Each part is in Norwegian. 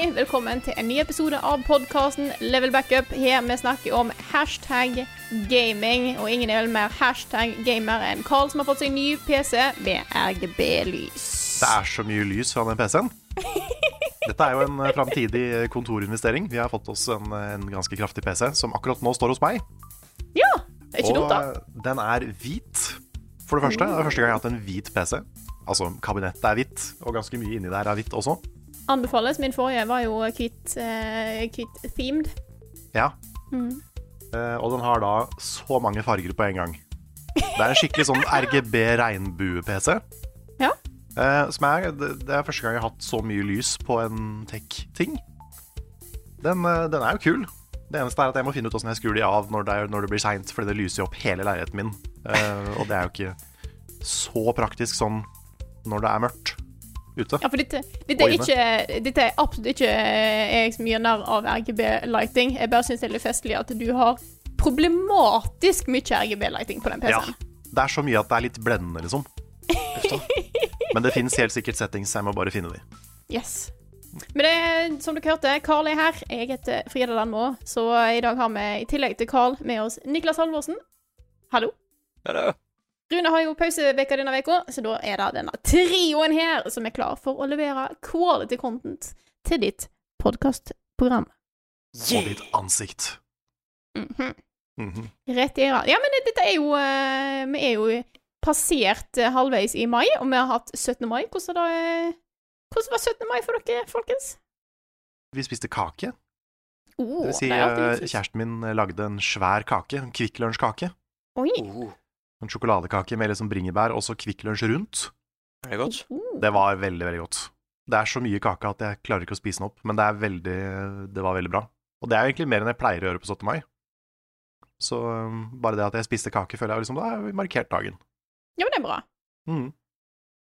Hjertelig velkommen til en ny episode av podkasten Level Backup. Her vi snakker om hashtag gaming, og ingen er vel mer hashtag gamer enn Carl, som har fått seg ny PC med RGB-lys. Det er så mye lys fra den PC-en. Dette er jo en eh, framtidig kontorinvestering. Vi har fått oss en, en ganske kraftig PC som akkurat nå står hos meg. Ja, det er ikke og dumt, da. Den er hvit, for det første. Det er første gang jeg har hatt en hvit PC. Altså, kabinettet er hvitt, og ganske mye inni der er hvitt også. Anbefales. Min forrige var jo hvit-themed. Uh, themed. Ja. Mm. Uh, og den har da så mange farger på en gang. Det er en skikkelig sånn RGB regnbue-PC. Ja. Uh, som er, det, det er første gang jeg har hatt så mye lys på en tech-ting. Den, eh, den er jo kul. Det eneste er at jeg må finne ut hvordan jeg skrur de av når det, er, når det blir seint, fordi det lyser jo opp hele leiligheten min. Eh, og det er jo ikke så praktisk sånn når det er mørkt ute. Ja, for dette, dette, er ikke, dette er absolutt ikke eh, jeg som gjør narr av RGB-lighting. Jeg bare syns det er litt festlig at du har problematisk mye RGB-lighting på den PC-en. Ja, Det er så mye at det er litt blendende, liksom. Men det finnes helt sikkert settings, jeg må bare finne de. Yes. Men det, er, som dere hørte, Carl er her. Jeg heter Frida Landmo. Så i dag har vi i tillegg til Carl med oss Niklas Halvorsen. Hallo. Hallo. Rune har jo pauseveke denne uka, så da er det denne trioen her som er klar for å levere quality content til ditt podkastprogram. Og ditt ansikt. Mhm. Mhm. Rett i rad. Ja, men dette er jo uh, Vi er jo passert uh, halvveis i mai, og vi har hatt 17. mai. Hvordan, da, uh, hvordan var 17. mai for dere, folkens? Vi spiste kake. Oh, Det vil si, det eh, kjæresten min lagde en svær kake. En Kvikk Lunsj-kake. Oi. Oh, En sjokoladekake med liksom bringebær og så Kvikk Lunsj rundt. er det godt? Oh. Det var veldig, veldig godt. Det er så mye kake at jeg klarer ikke å spise den opp, men det er veldig Det var veldig bra. Og det er egentlig mer enn jeg pleier å gjøre på 17. mai. Så um, bare det at jeg spiste kake, føler jeg liksom Da har vi markert dagen. Ja, men det er bra. Mm.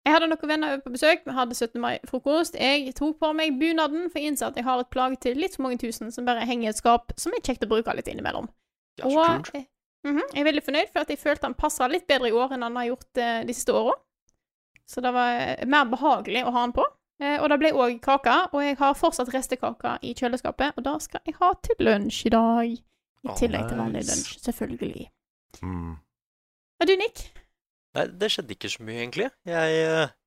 Jeg hadde noen venner på besøk. Vi hadde 17. mai-frokost. Jeg tok på meg bunaden, for jeg innså at jeg har et plagg til litt for mange tusen som bare henger i et skap, som er kjekt å bruke litt innimellom. Ja, så Og kult. Eh, -hmm. jeg er veldig fornøyd, for at jeg følte han passa litt bedre i år enn han har gjort eh, de siste åra. Så det var eh, mer behagelig å ha han på. Eh, og det ble òg kake, og jeg har fortsatt restekake i kjøleskapet, og det skal jeg ha til lunsj i dag. I tillegg til vanlig lunsj, selvfølgelig. Mm. Og du, Nick? Nei, det skjedde ikke så mye, egentlig. Jeg eh,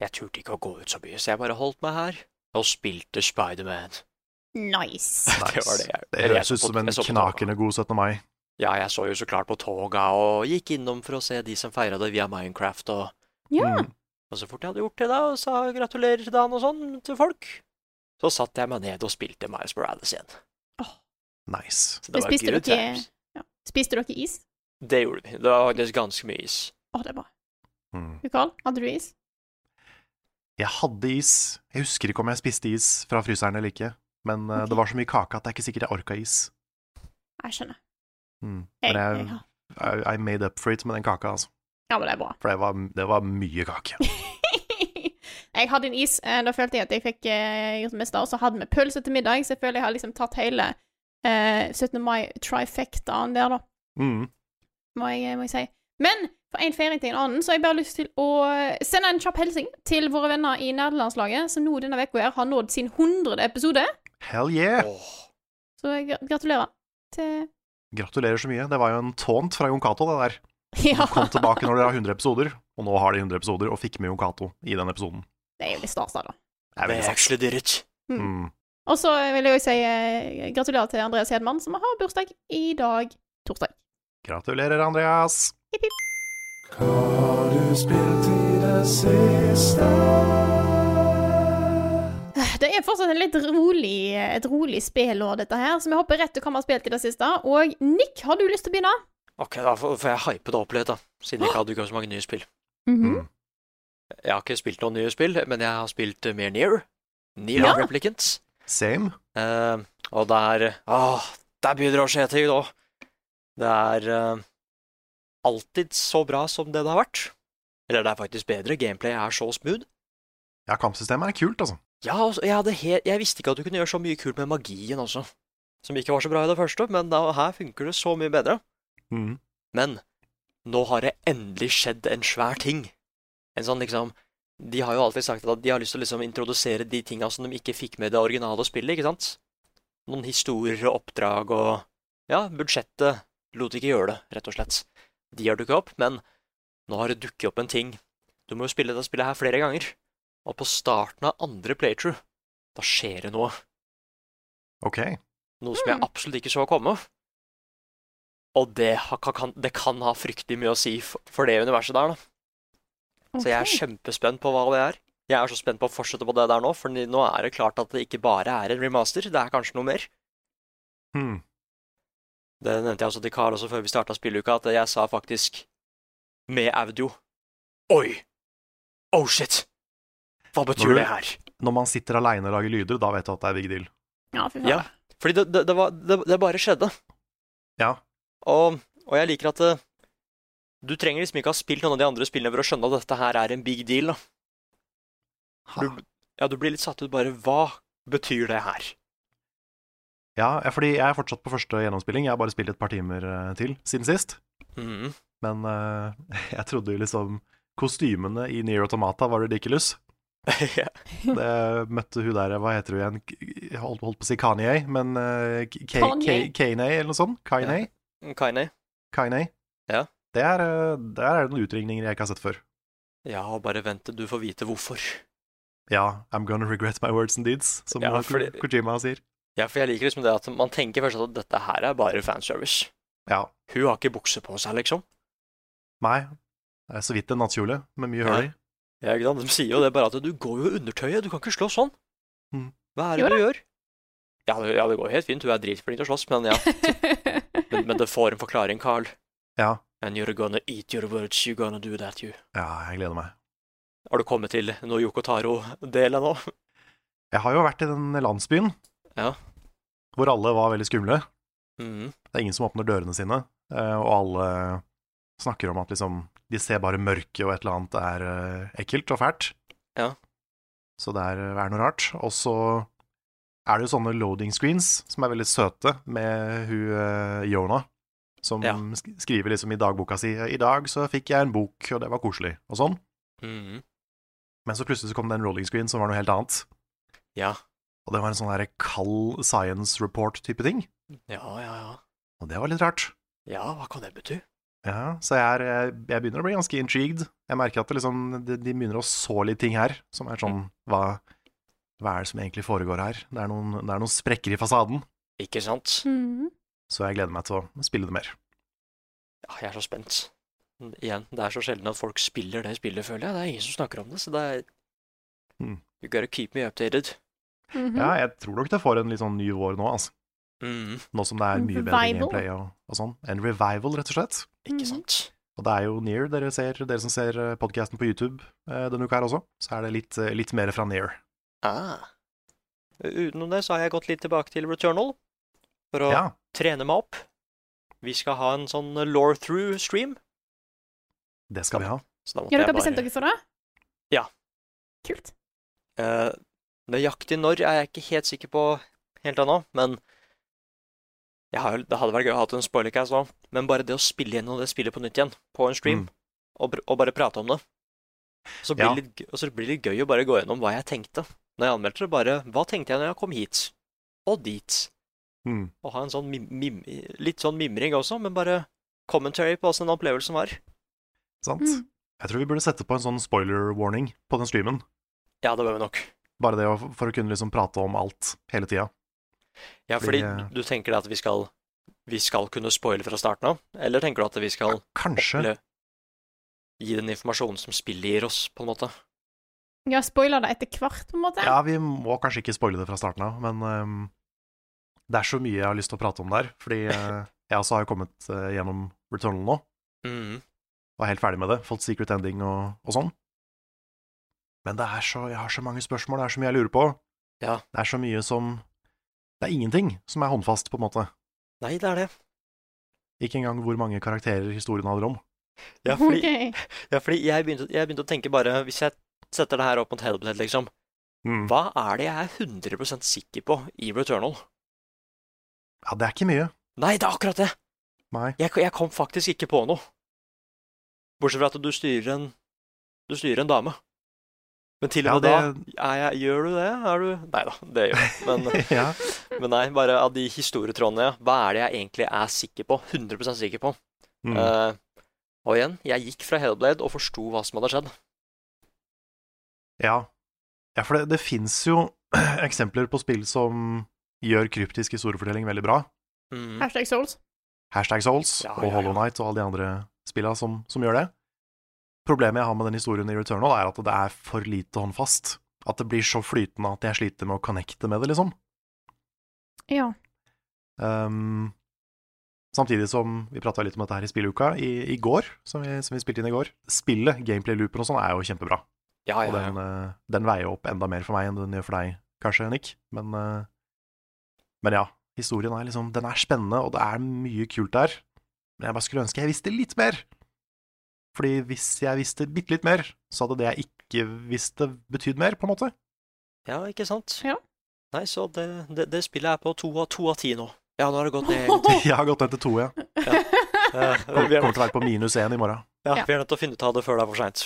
Jeg turte ikke å gå ut så mye, så jeg bare holdt meg her og spilte Spiderman. Nice. Det var det Det høres ut som en knakende god 17. mai. Ja, jeg så jo så klart på toga og gikk innom for å se de som feira det via Minecraft, og, Ja. Mm. og så fort jeg hadde gjort det, da, og sa gratulerer til dagen og sånn til folk, så satte jeg meg ned og spilte Miles Morales igjen. Nice. Så det var spiste dere, ja. spiste dere is? Det gjorde vi. Det var faktisk ganske mye is. Å, det er bra. Mm. Hadde du is? Jeg hadde is. Jeg husker ikke om jeg spiste is fra fryseren eller ikke. Men okay. Det var så mye kake at det er ikke sikkert jeg orka is. Jeg skjønner. Mm. Jeg, Men jeg, jeg, I, made up for it med den kaka, altså. ja, men det er bra. For det var, det var mye kake. jeg hadde en is. eh, Da følte jeg at jeg fikk eh, gjort det meste. Og så hadde vi pølse til middag, så jeg føler jeg har liksom tatt hele eh, 17. mai-trifectaen der, da, Mm. må jeg, må jeg si. Men fra en feiring til en annen, så har jeg bare lyst til å eh, sende en kjapp hilsen til våre venner i nerdelandslaget, som nå denne uka her har nådd sin 100. episode. Hell yeah! Så jeg gratulerer til Gratulerer så mye. Det var jo en tånt fra Jon Cato, det der. Ja, Kom tilbake når dere har 100 episoder, og nå har de 100 episoder, og fikk med Jon Cato i den episoden. det er jo litt stas, da. Det er actually did it. Mm. Og så vil jeg også si eh, gratulerer til Andreas Hedman, som har bursdag i dag, torsdag. Gratulerer, Andreas. Hipp, hipp. Hva har du spilt i Det er fortsatt en litt rolig, et rolig spillår, dette her, så vi hopper rett til hva vi har spilt i det siste. Og Nick, har du lyst til å begynne? Ok, da får jeg hype det opp litt, da. Siden jeg ikke har dukket opp så mange nye spill. Mhm. Jeg har ikke spilt noen nye spill, men jeg har spilt mer Near. Near Ja. Replicants. Same. Uh, og der Åh, der begynner det å skje ting nå. Det er uh, alltid så bra som det det har vært. Eller det er faktisk bedre. Gameplay er så smooth. Ja, kampsystemet er kult, altså. Ja, altså, jeg, hadde he jeg visste ikke at du kunne gjøre så mye kult med magien også. Som ikke var så bra i det første, men da, her funker det så mye bedre. Mm. Men nå har det endelig skjedd en svær ting. En sånn liksom De har jo alltid sagt at de har lyst til å liksom introdusere de tinga som de ikke fikk med det originale spillet, ikke sant? Noen historier og oppdrag og Ja, budsjettet lot ikke gjøre det, rett og slett. De har dukket opp, men nå har det dukket opp en ting. Du må jo spille dette spillet her flere ganger. Og på starten av andre playthrough, da skjer det noe. Ok. Noe som jeg absolutt ikke så komme. Og det, kan, det kan ha fryktelig mye å si for, det universet der, da. Så jeg er kjempespent på hva det er. Jeg er så spent på å fortsette på det der nå, for nå er det klart at det ikke bare er en remaster, det er kanskje noe mer. Hmm. Det nevnte jeg også til Carl også før vi starta spilluka, at jeg sa faktisk med audio Oi! Oh shit! Hva betyr Når du- det her? Når man sitter aleine og lager lyder, da vet du at det er big deal. Ja, fy faen. Ja, fordi det, det, det, var, det, det bare skjedde. Ja. Og, og jeg liker at det, du trenger liksom ikke ha spilt noen av de andre spillene for å skjønne at dette her er en big deal. da. Du, ja, du blir litt satt ut bare Hva betyr det her? Ja, ja, fordi jeg er fortsatt på første gjennomspilling. Jeg har bare spilt et par timer eh, til siden sist. Mm. Men uh, jeg trodde jo liksom kostymene i Near Automata var ridiculous. Ja. Det møtte hun der, hva heter hun igjen? Jeg holdt, holdt på å si Kanye, men uh, Kanye? Eller noe sånt? Kanye? Kaine. Kanye? Ja. Det er, eh, der er det noen utringninger jeg ikke har sett før. Ja, bare vent til du får vite hvorfor. Ja, I'm gonna regret my words and deeds, som Ja, fordi- Kojima sier. Ja, for jeg liker liksom det at man tenker først at dette her er bare fanservice. Ja. Hun har ikke bukse på seg, liksom. Nei, det er så vidt en nattkjole med mye hull i. Ja, ikke sant? De sier jo det bare at du går jo i undertøyet, du kan ikke slå sånn. Mhm. Hva er Jo det du gjør? Ja det, ja, det går helt fint, du er dritflink til å slåss, men ja. Men, men det får en forklaring, Carl. Ja. And you're gonna eat your words, you're gonna do that, you. ja, jeg gleder meg. Har du kommet til noe Yoko Taro-del ennå? Jeg har jo vært i den landsbyen Ja. hvor alle var veldig skumle. Mm. Det er ingen som åpner dørene sine, eh, og alle snakker om at liksom de ser bare mørke og et eller annet er uh, ekkelt og fælt. Ja. Så det er, er noe rart. Og så er det jo sånne loading screens som er veldig søte, med hun uh, Yona, som Ja. skriver liksom i dagboka si 'I dag så fikk jeg en bok, og det var koselig', og sånn. Mm. Men så plutselig så kom det en rolling screen som var noe helt annet. Ja. Og det var en sånn her kald science report-type ting. Ja, ja, ja. Og det var litt rart. Ja, hva kan det bety? Ja, så jeg, er, jeg, jeg begynner å bli ganske intrigued. Jeg merker at det liksom, de, de begynner å så litt ting her, som er sånn hva, hva er det som egentlig foregår her? Det er noen, det er noen sprekker i fasaden, Ikke sant? Mhm. så jeg gleder meg til å spille det mer. Ja, jeg er så spent. Igjen, det er så sjelden at folk spiller det spillet, føler jeg. Det er ingen som snakker om det, så det er Mm. You gotta keep me updated. Mhm. Ja, jeg tror nok det får en litt sånn ny vår nå, altså. Mhm. Nå som det er mye bedre gameplay og, og sånn. En revival, rett og slett. Ikke Mhm. sant? Og det er jo Near dere ser, dere som ser podkasten på YouTube eh, denne uka her også. Så er det litt, eh, litt mer fra Near. Ah. Utenom det så har jeg gått litt tilbake til Returnal for å Ja, trene meg opp. Vi skal ha en sånn law through-stream. det skal vi ha. Så da måtte Ja, dere har bestemt dere for det? Ja. Kult. Eh, Nøyaktig når er jeg ikke helt sikker på helt ennå, men har, det hadde vært gøy å ha en spoilercast òg. Men bare det å spille gjennom det spillet på nytt igjen, på en stream, Mm. og, og bare prate om det så blir Ja. det litt, så blir det gøy å bare gå gjennom hva jeg tenkte når jeg anmeldte det. Bare hva tenkte jeg når jeg kom hit, og dit? Mm. Og ha en sånn mim, mim, litt sånn mimring også, men bare commentary på åssen den opplevelsen var. Sant? Mm. Jeg tror vi burde sette på en sånn spoiler warning på den streamen. Ja, det bør vi nok. Bare det for å kunne liksom prate om alt hele tida. Ja, Fordi, fordi eh, du tenker at vi skal vi skal kunne spoile fra starten av? Eller tenker du at vi skal Kanskje. gi den informasjonen som spillet gir oss, på en måte. Ja, spoiler det etter hvert, på en måte? Ja, vi må kanskje ikke spoile det fra starten av, men um, det er så mye jeg har lyst til å prate om der. Fordi uh, jeg også har jo kommet uh, gjennom Returnal nå, Mm. og er helt ferdig med det. Fått secret ending og, og sånn. Men det er så, jeg har så mange spørsmål, det er så mye jeg lurer på. Ja. Det er så mye som Det er ingenting som er håndfast, på en måte. Nei, det er det. Ikke engang hvor mange karakterer historien handler om. Ja, fordi, Ok. ja, fordi jeg, begynte, jeg begynte å tenke bare Hvis jeg setter det her opp mot Hellblade, liksom Mm. Hva er det jeg er 100% sikker på i Returnal? Ja, det er ikke mye. Nei, det er akkurat det! Nei. Jeg, jeg kom faktisk ikke på noe. Bortsett fra at du styrer en Du styrer en dame. Men til og med Ja, da er jeg, Gjør du det? Er du Nei da, det gjør jeg. Men, ja. men nei, bare av de historietrådene, ja. Hva er det jeg egentlig er sikker på? 100% sikker på. Mm. Uh, og igjen, jeg gikk fra Hellblade og forsto hva som hadde skjedd. Ja, ja for det, det fins jo eksempler på spill som gjør kryptisk historiefortelling veldig bra. Mm. Hashtag Souls. Hashtag Souls Ja, og ja, ja. Hollow Knight og alle de andre spilla som, som gjør det. Problemet jeg har med den historien i Returnal, er at det er for lite håndfast. At det blir så flytende at jeg sliter med å connecte med det, liksom. Ja. Um, samtidig som vi prata litt om dette her i spilluka i, i går, som vi, som vi spilte inn i går. Spillet, gameplay-loopen og sånn, er jo kjempebra. Ja, Og ja, den, ja. eh, den veier opp enda mer for meg enn den gjør for deg, kanskje, Nick. Men, eh, men ja, historien er liksom Den er spennende, og det er mye kult der. Men jeg bare skulle ønske jeg visste litt mer. Fordi hvis jeg visste bitte litt mer, så hadde det jeg ikke visste, betydd mer, på en måte. ja, ikke sant? Ja. Nei, så det, det, det spillet er på to av, to av ti nå. Ja, nå har det gått ned. Jeg har gått ned til to, ja. ja. Er, kommer til å være på minus én i morgen. ja, Ja. vi er nødt til å finne ut av det før det er for seint.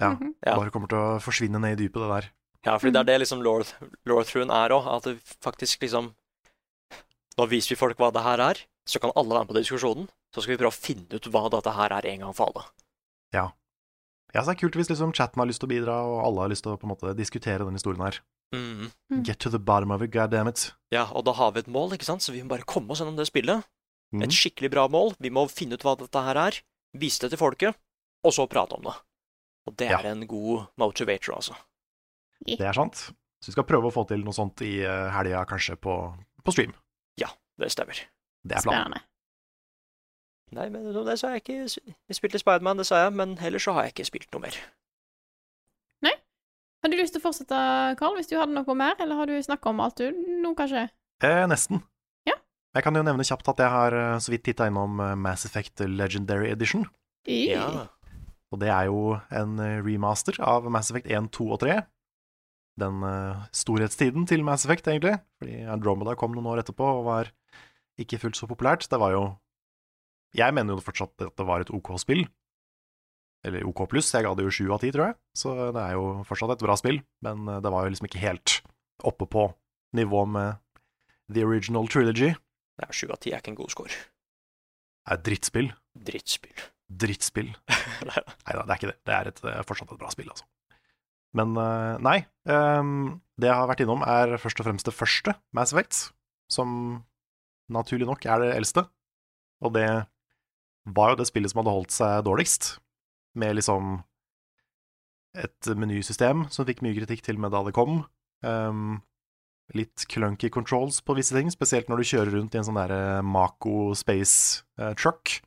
Ja. Mm -hmm. Bare kommer til å forsvinne ned i dypet, det der. Ja, fordi det er det liksom lore, lore-throughen er òg. At det faktisk liksom Nå viser vi folk hva det her er, så kan alle være med på diskusjonen. Så skal vi prøve å finne ut hva dette her er en gang for alle. Ja, så det er kult hvis liksom chatten har lyst til å bidra, og alle har lyst til å på en måte diskutere den historien her. Mhm. Mm. Get to the bottom of it, god damn it. Ja, og da har vi et mål, ikke sant? så vi må bare komme oss gjennom det spillet. Mm. Et skikkelig bra mål. Vi må finne ut hva dette her er, vise det til folket, og så prate om det. Og det Ja. er en god motivator, altså. Det er sant. Så vi skal prøve å få til noe sånt i eh, helga, kanskje, på, på stream. Det stemmer. Det er planen. Spennende. Nei, men det sa jeg ikke. Jeg spilte Spiderman, det sa jeg, men ellers så har jeg ikke spilt noe mer. Nei. Har du lyst til å fortsette, Carl, hvis du hadde noe mer, eller har du snakka om alt du nå, kanskje? Eh, nesten. Ja. Jeg kan jo nevne kjapt at jeg har eh, så vidt titta innom eh, Mass Effect Legendary Edition. Ja. Og det er jo en eh, remaster av Mass Effect 1, 2 og 3. Den storhetstiden til Mass Effect, egentlig. Fordi Andromeda kom noen år etterpå og var ikke fullt så populært. Det var jo Jeg mener jo fortsatt at det var et OK spill. Eller OK pluss. Jeg ga det jo sju av ti, tror jeg. Så det er jo fortsatt et bra spill. Men eh, det var jo liksom ikke helt oppe på nivå med The Original Trilogy. Ja, Sju av ti er ikke en god score. Det er et drittspill. Drittspill. Drittspill. Nei da. Det er ikke det. Det er, et, det er fortsatt et bra spill, altså. Men eh, nei. Um, det jeg har vært innom, er først og fremst det første Mass Effect, som naturlig nok er det eldste. Og det var jo det spillet som hadde holdt seg dårligst, med liksom et menysystem som fikk mye kritikk til med da det kom. Um, litt clunky controls på visse ting, spesielt når du kjører rundt i en sånn derre Mako space eh, truck.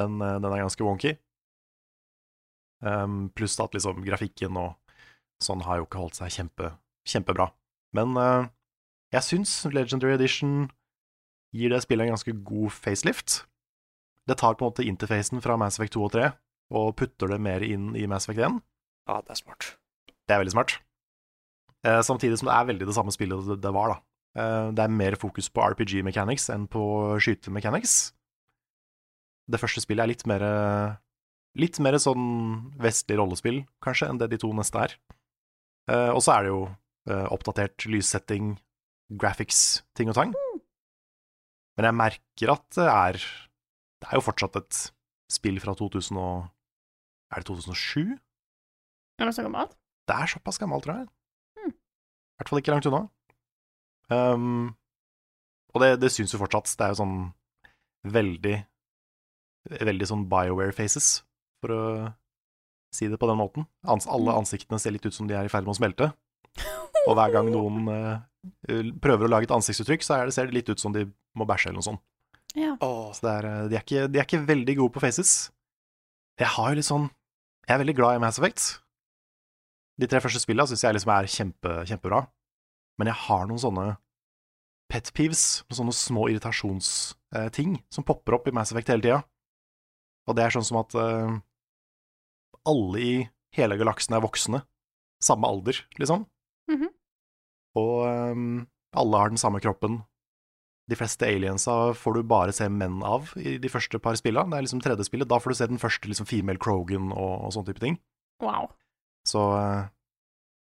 Den, eh, den er ganske wonky. Um, pluss at liksom grafikken og sånn har jo ikke holdt seg kjempe, kjempebra. Men uh, jeg syns Legendary Edition gir det spillet en ganske god facelift. Det tar på en måte interfacen fra Mass Effect 2 og 3 og putter det mer inn i Mass Effect 1. Ja, det er smart. Det er veldig smart. Eh, samtidig som det er veldig det samme spillet det, det var, da. Eh, det er mer fokus på RPG mechanics enn på skytemechanics. Det første spillet er litt mer Litt mer sånn vestlig rollespill, kanskje, enn det de to neste er. Eh, og så er det jo eh, oppdatert lyssetting, graphics, ting og tang. Men jeg merker at det er Det er jo fortsatt et spill fra 2000 og Er det 2007? Er det så gammelt? Det er såpass gammelt, tror jeg. Hmm. I hvert fall ikke langt unna. Um, og det, det syns jo fortsatt. Det er jo sånn veldig Veldig sånn BioWare faces for å si det på den måten. Ans alle Mm. ansiktene ser litt ut som de er i ferd med å smelte. Og hver gang noen uh, prøver å lage et ansiktsuttrykk, så er det, ser det litt ut som de må bæsje eller noe sånt. Ja. Åh, Så det er, eh, de, er ikke, de er ikke veldig gode på faces. Jeg har jo litt sånn Jeg er veldig glad i Mass Effect. De tre første spillene syns jeg liksom er kjempe, kjempebra. Men jeg har noen sånne pet peeves, noen sånne små irritasjonsting, som popper opp i Mass Effect hele tida. Og det er sånn som at eh, alle i hele galaksen er voksne. Samme alder, liksom. Mhm. Og eh, alle har den samme kroppen. De fleste aliensa får du bare se menn av i de første par spillene. Det er liksom tredje spillet. Da får du se den første liksom female Krogan og, og sånne type ting. Wow. Så eh,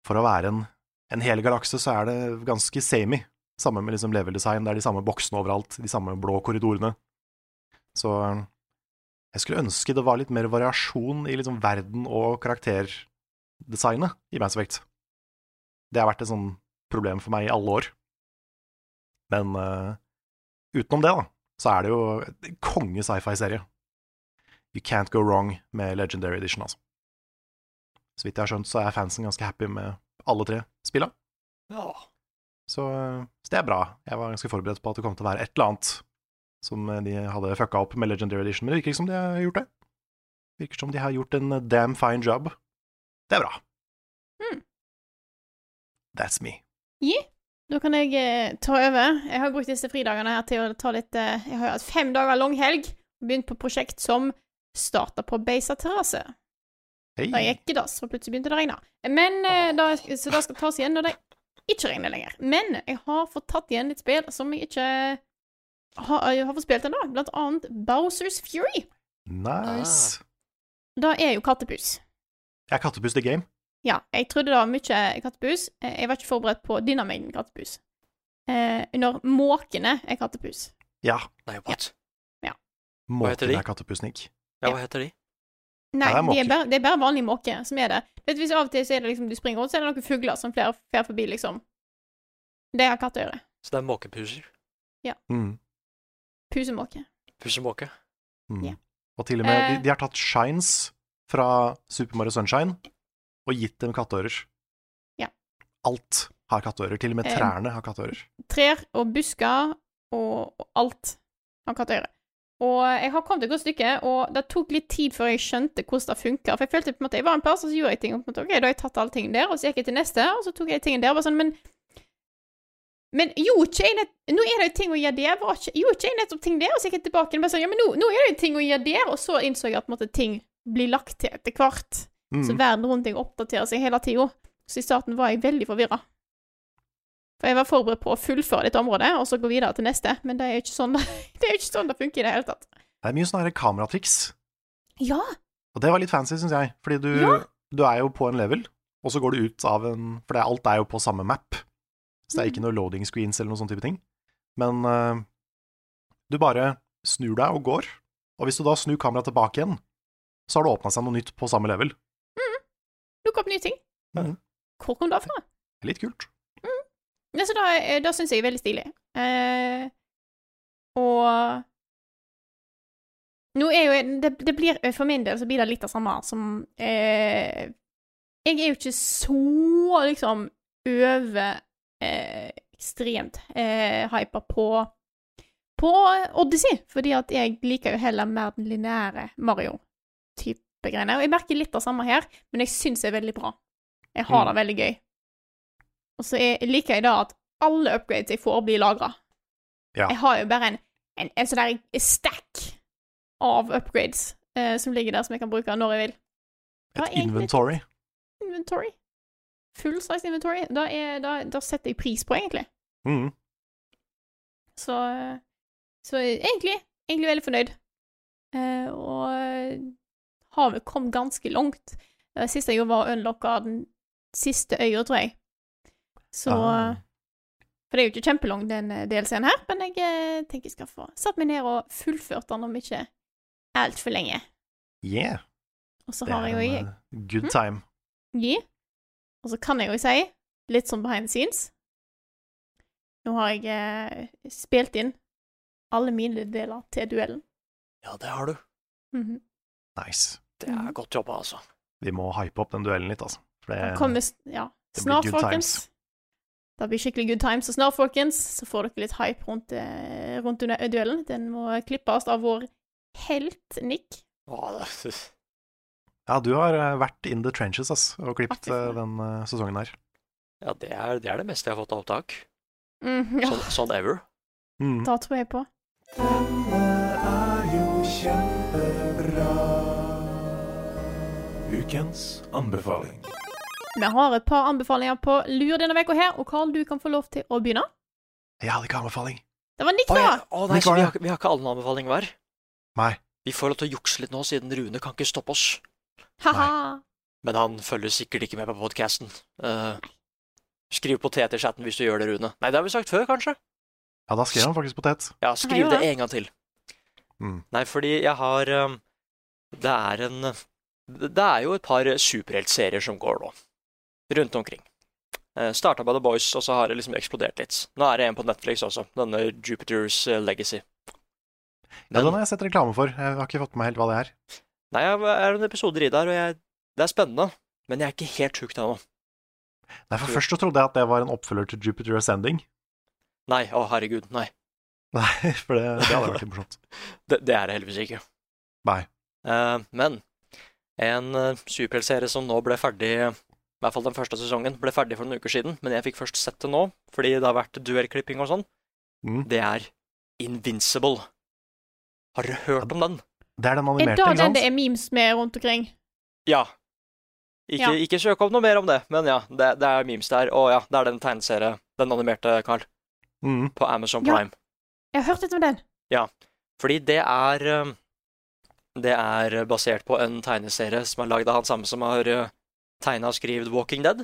for å være en, en hel galakse, så er det ganske samey. Samme med liksom level design. Det er de samme boksene overalt, de samme blå korridorene. Så eh, jeg skulle ønske det var litt mer variasjon i liksom verden og karakterdesignet i Mass Effect. Det har vært et sånn problem for meg i alle år. Men eh, utenom det, da, så er det jo en konge sci-fi-serie. You can't go wrong med Legendary Edition, altså. Så vidt jeg har skjønt, så er fansen ganske happy med alle tre spilla. ja. Så, så det er bra. Jeg var ganske forberedt på at det kom til å være et eller annet som de hadde fucka opp med Legendary Edition, men det virker ikke som de har gjort det. Virker som de har gjort en damn fine job. Det er bra. Mm. That's me. Da kan jeg eh, ta over. Jeg har brukt disse fridagene her til å ta litt eh, Jeg har hatt fem dager lang helg og begynt på prosjekt som starta på Beisa terrasse. Hei. Da gikk det dass, for plutselig begynte det å regne. Men, eh, da, så det skal tas igjen når det ikke regner lenger. Men jeg har fått tatt igjen litt spill som jeg ikke har, jeg har fått spilt ennå. Blant annet Bowsers Fury. Nice. Da er jo kattepus. Er kattepus the game. Ja, jeg trodde det var mye kattepus. Eh, Jeg var ikke forberedt på denne mengden kattepus. Eh, når måkene er kattepus. Ja. Nei, what? Ja. heter de? er kattepusnik. Ja, hva heter de? Nei, det er de er bare, det er bare vanlig måke som er det. Vet du, hvis Av og til så er det liksom du springer rundt, så er det noen fugler som fler, fer forbi, liksom. Det har gjøre Så det er måkepuser. Mm. Pusemåke. Pusemåke. Mm. Ja. Og til og med, Eh. de, de har tatt shines fra Super Mario Sunshine og gitt dem katteører. Ja. Alt har katteører. Til og med Eh. trærne har katteører. Trær og busker og, og alt har katteøre. Og jeg har kommet et godt stykke, og det tok litt tid før jeg skjønte hvordan det funka. For jeg følte på en måte jeg var en plass, og så gjorde jeg ting, og på en måte, ok, da har jeg tatt alle tingene der, og så gikk jeg til neste, og så tok jeg tingene der, og sånn, men Men gjorde ikke jeg nett... Nå er det jo ting å gjøre der, var ikke, gjorde ikke jeg nettopp ting der, og så gikk jeg tilbake og bare sånn, ja, men nå, nå er det jo ting å gjøre der, og så innså jeg at måte, ting blir lagt til etter hvert. Så Mm. verden rundt deg oppdaterer seg hele tida. Så i starten var jeg veldig forvirra. For jeg var forberedt på å fullføre dette området, og så gå videre til neste, men det er jo ikke sånn det, det, ikke sånn det funker i det hele tatt. Det er mye sånne kameratriks. Ja! Og det var litt fancy, syns jeg. Fordi du, Ja. du er jo på en level, og så går du ut av en For det, alt er jo på samme map. Så det er ikke noe loading screens eller noen sånne type ting. Men uh, du bare snur deg og går, og hvis du da snur kameraet tilbake igjen, så har det åpna seg noe nytt på samme level. Dukke opp nye ting. Mm. Hvor kom det fra? Litt kult. Ja, så da, da syns jeg er veldig stilig. Eh, og Nå er jo det, det blir For min del så blir det litt av samme som eh, Jeg er jo ikke så liksom over eh, ekstremt eh, hypa på på Odyssey, fordi at jeg liker jo heller mer den lineære Mario-type greiene. Og jeg merker litt det samme her, men jeg syns det er veldig bra. Jeg har Mm. det veldig gøy. Og så er, liker jeg da at alle upgrades jeg får, blir lagra. Ja. Jeg har jo bare en, en, en sånn der stack av upgrades eh, som ligger der, som jeg kan bruke når jeg vil. Hva Et inventory. Inventory. Full size inventory. Da, er, da, da setter jeg pris på, egentlig. Mm. Så, så egentlig, egentlig veldig fornøyd. Eh, og har vi kommet ganske langt. Det siste jeg gjorde, var å unlocke den siste øya, tror jeg. Så Ah. For det er jo ikke kjempelang, den delscenen DLC-en her, men jeg eh, tenker jeg skal få satt meg ned og fullført den om ikke altfor lenge. Yeah. Og så har jeg jo eh, good time. time. Yeah. Og så kan jeg jo si, litt sånn behind the scenes Nå har jeg eh, spilt inn alle mine deler til duellen. Ja, det har du. Mhm. Nice. Det er godt jobba, altså. Vi må hype opp den duellen litt, altså. For det, Det kommer ja, det blir snart, good folkens. times. Det blir skikkelig good times. Så snart, folkens, så får dere litt hype rundt, eh, rundt duellen. Den må klippes av vår helt Nick. Ja, du har eh, vært in the trenches, ass, og klippet eh, den sesongen her. Ja, det er, det er det meste jeg har fått av opptak. Mm, ja, Sånn, sånn ever. Mm. Da tror jeg på. Ukens anbefaling. Vi har et par anbefalinger på lur denne uka her, og Carl, du kan få lov til å begynne. Jeg hadde ikke anbefaling. Det var Nick, Å, da! ja. Å nei, Nick så vi har, ikke- vi har ikke alle en anbefaling hver? Nei. Vi får lov til å jukse litt nå, siden Rune kan ikke stoppe oss. Ha-ha. Men han følger sikkert ikke med på podkasten. skriv potet i chatten hvis du gjør det, Rune. Nei, det har vi sagt før, kanskje? Ja, da skrev han faktisk potet. Ja, skriv det det. en gang til. Mm. Nei, fordi jeg har um, Det er en Det er jo et par superheltserier som går nå, rundt omkring. Uh, Starta by The Boys, og så har det liksom eksplodert litt. Nå er det en på Netflix også, denne Jupiters Legacy. Legacy. Ja, den har jeg sett reklame for. Jeg har ikke fått med helt hva det er. Nei, jeg er en episode i der, og jeg, det er spennende, men jeg er ikke helt hooked ennå. Nei, for Først så trodde jeg at det var en oppfølger til Jupiter Ascending. Nei, å herregud, nei. Nei, for det, det hadde vært litt morsomt. Det, det er det heldigvis ikke. Nei. Uh, men en uh, superheltserie som nå ble ferdig I hvert fall den første sesongen ble ferdig for noen uker siden, men jeg fikk først sett det nå fordi det har vært duellklipping og sånn. Mm. Det er Invincible. Har dere hørt om den? Det er den Er animerte, det ikke den sant? det er memes med rundt omkring? Ja. Ikke, Ja. ikke søk opp noe mer om det, men ja, det, det er memes der. Og ja, det er den tegneserie, den animerte, Carl, Mm. på Amazon Ja. Prime. Jeg har hørt litt om den. Fordi det er eh, Det er basert på en tegneserie som er lagd av han samme som har tegna og skrevet Walking Dead.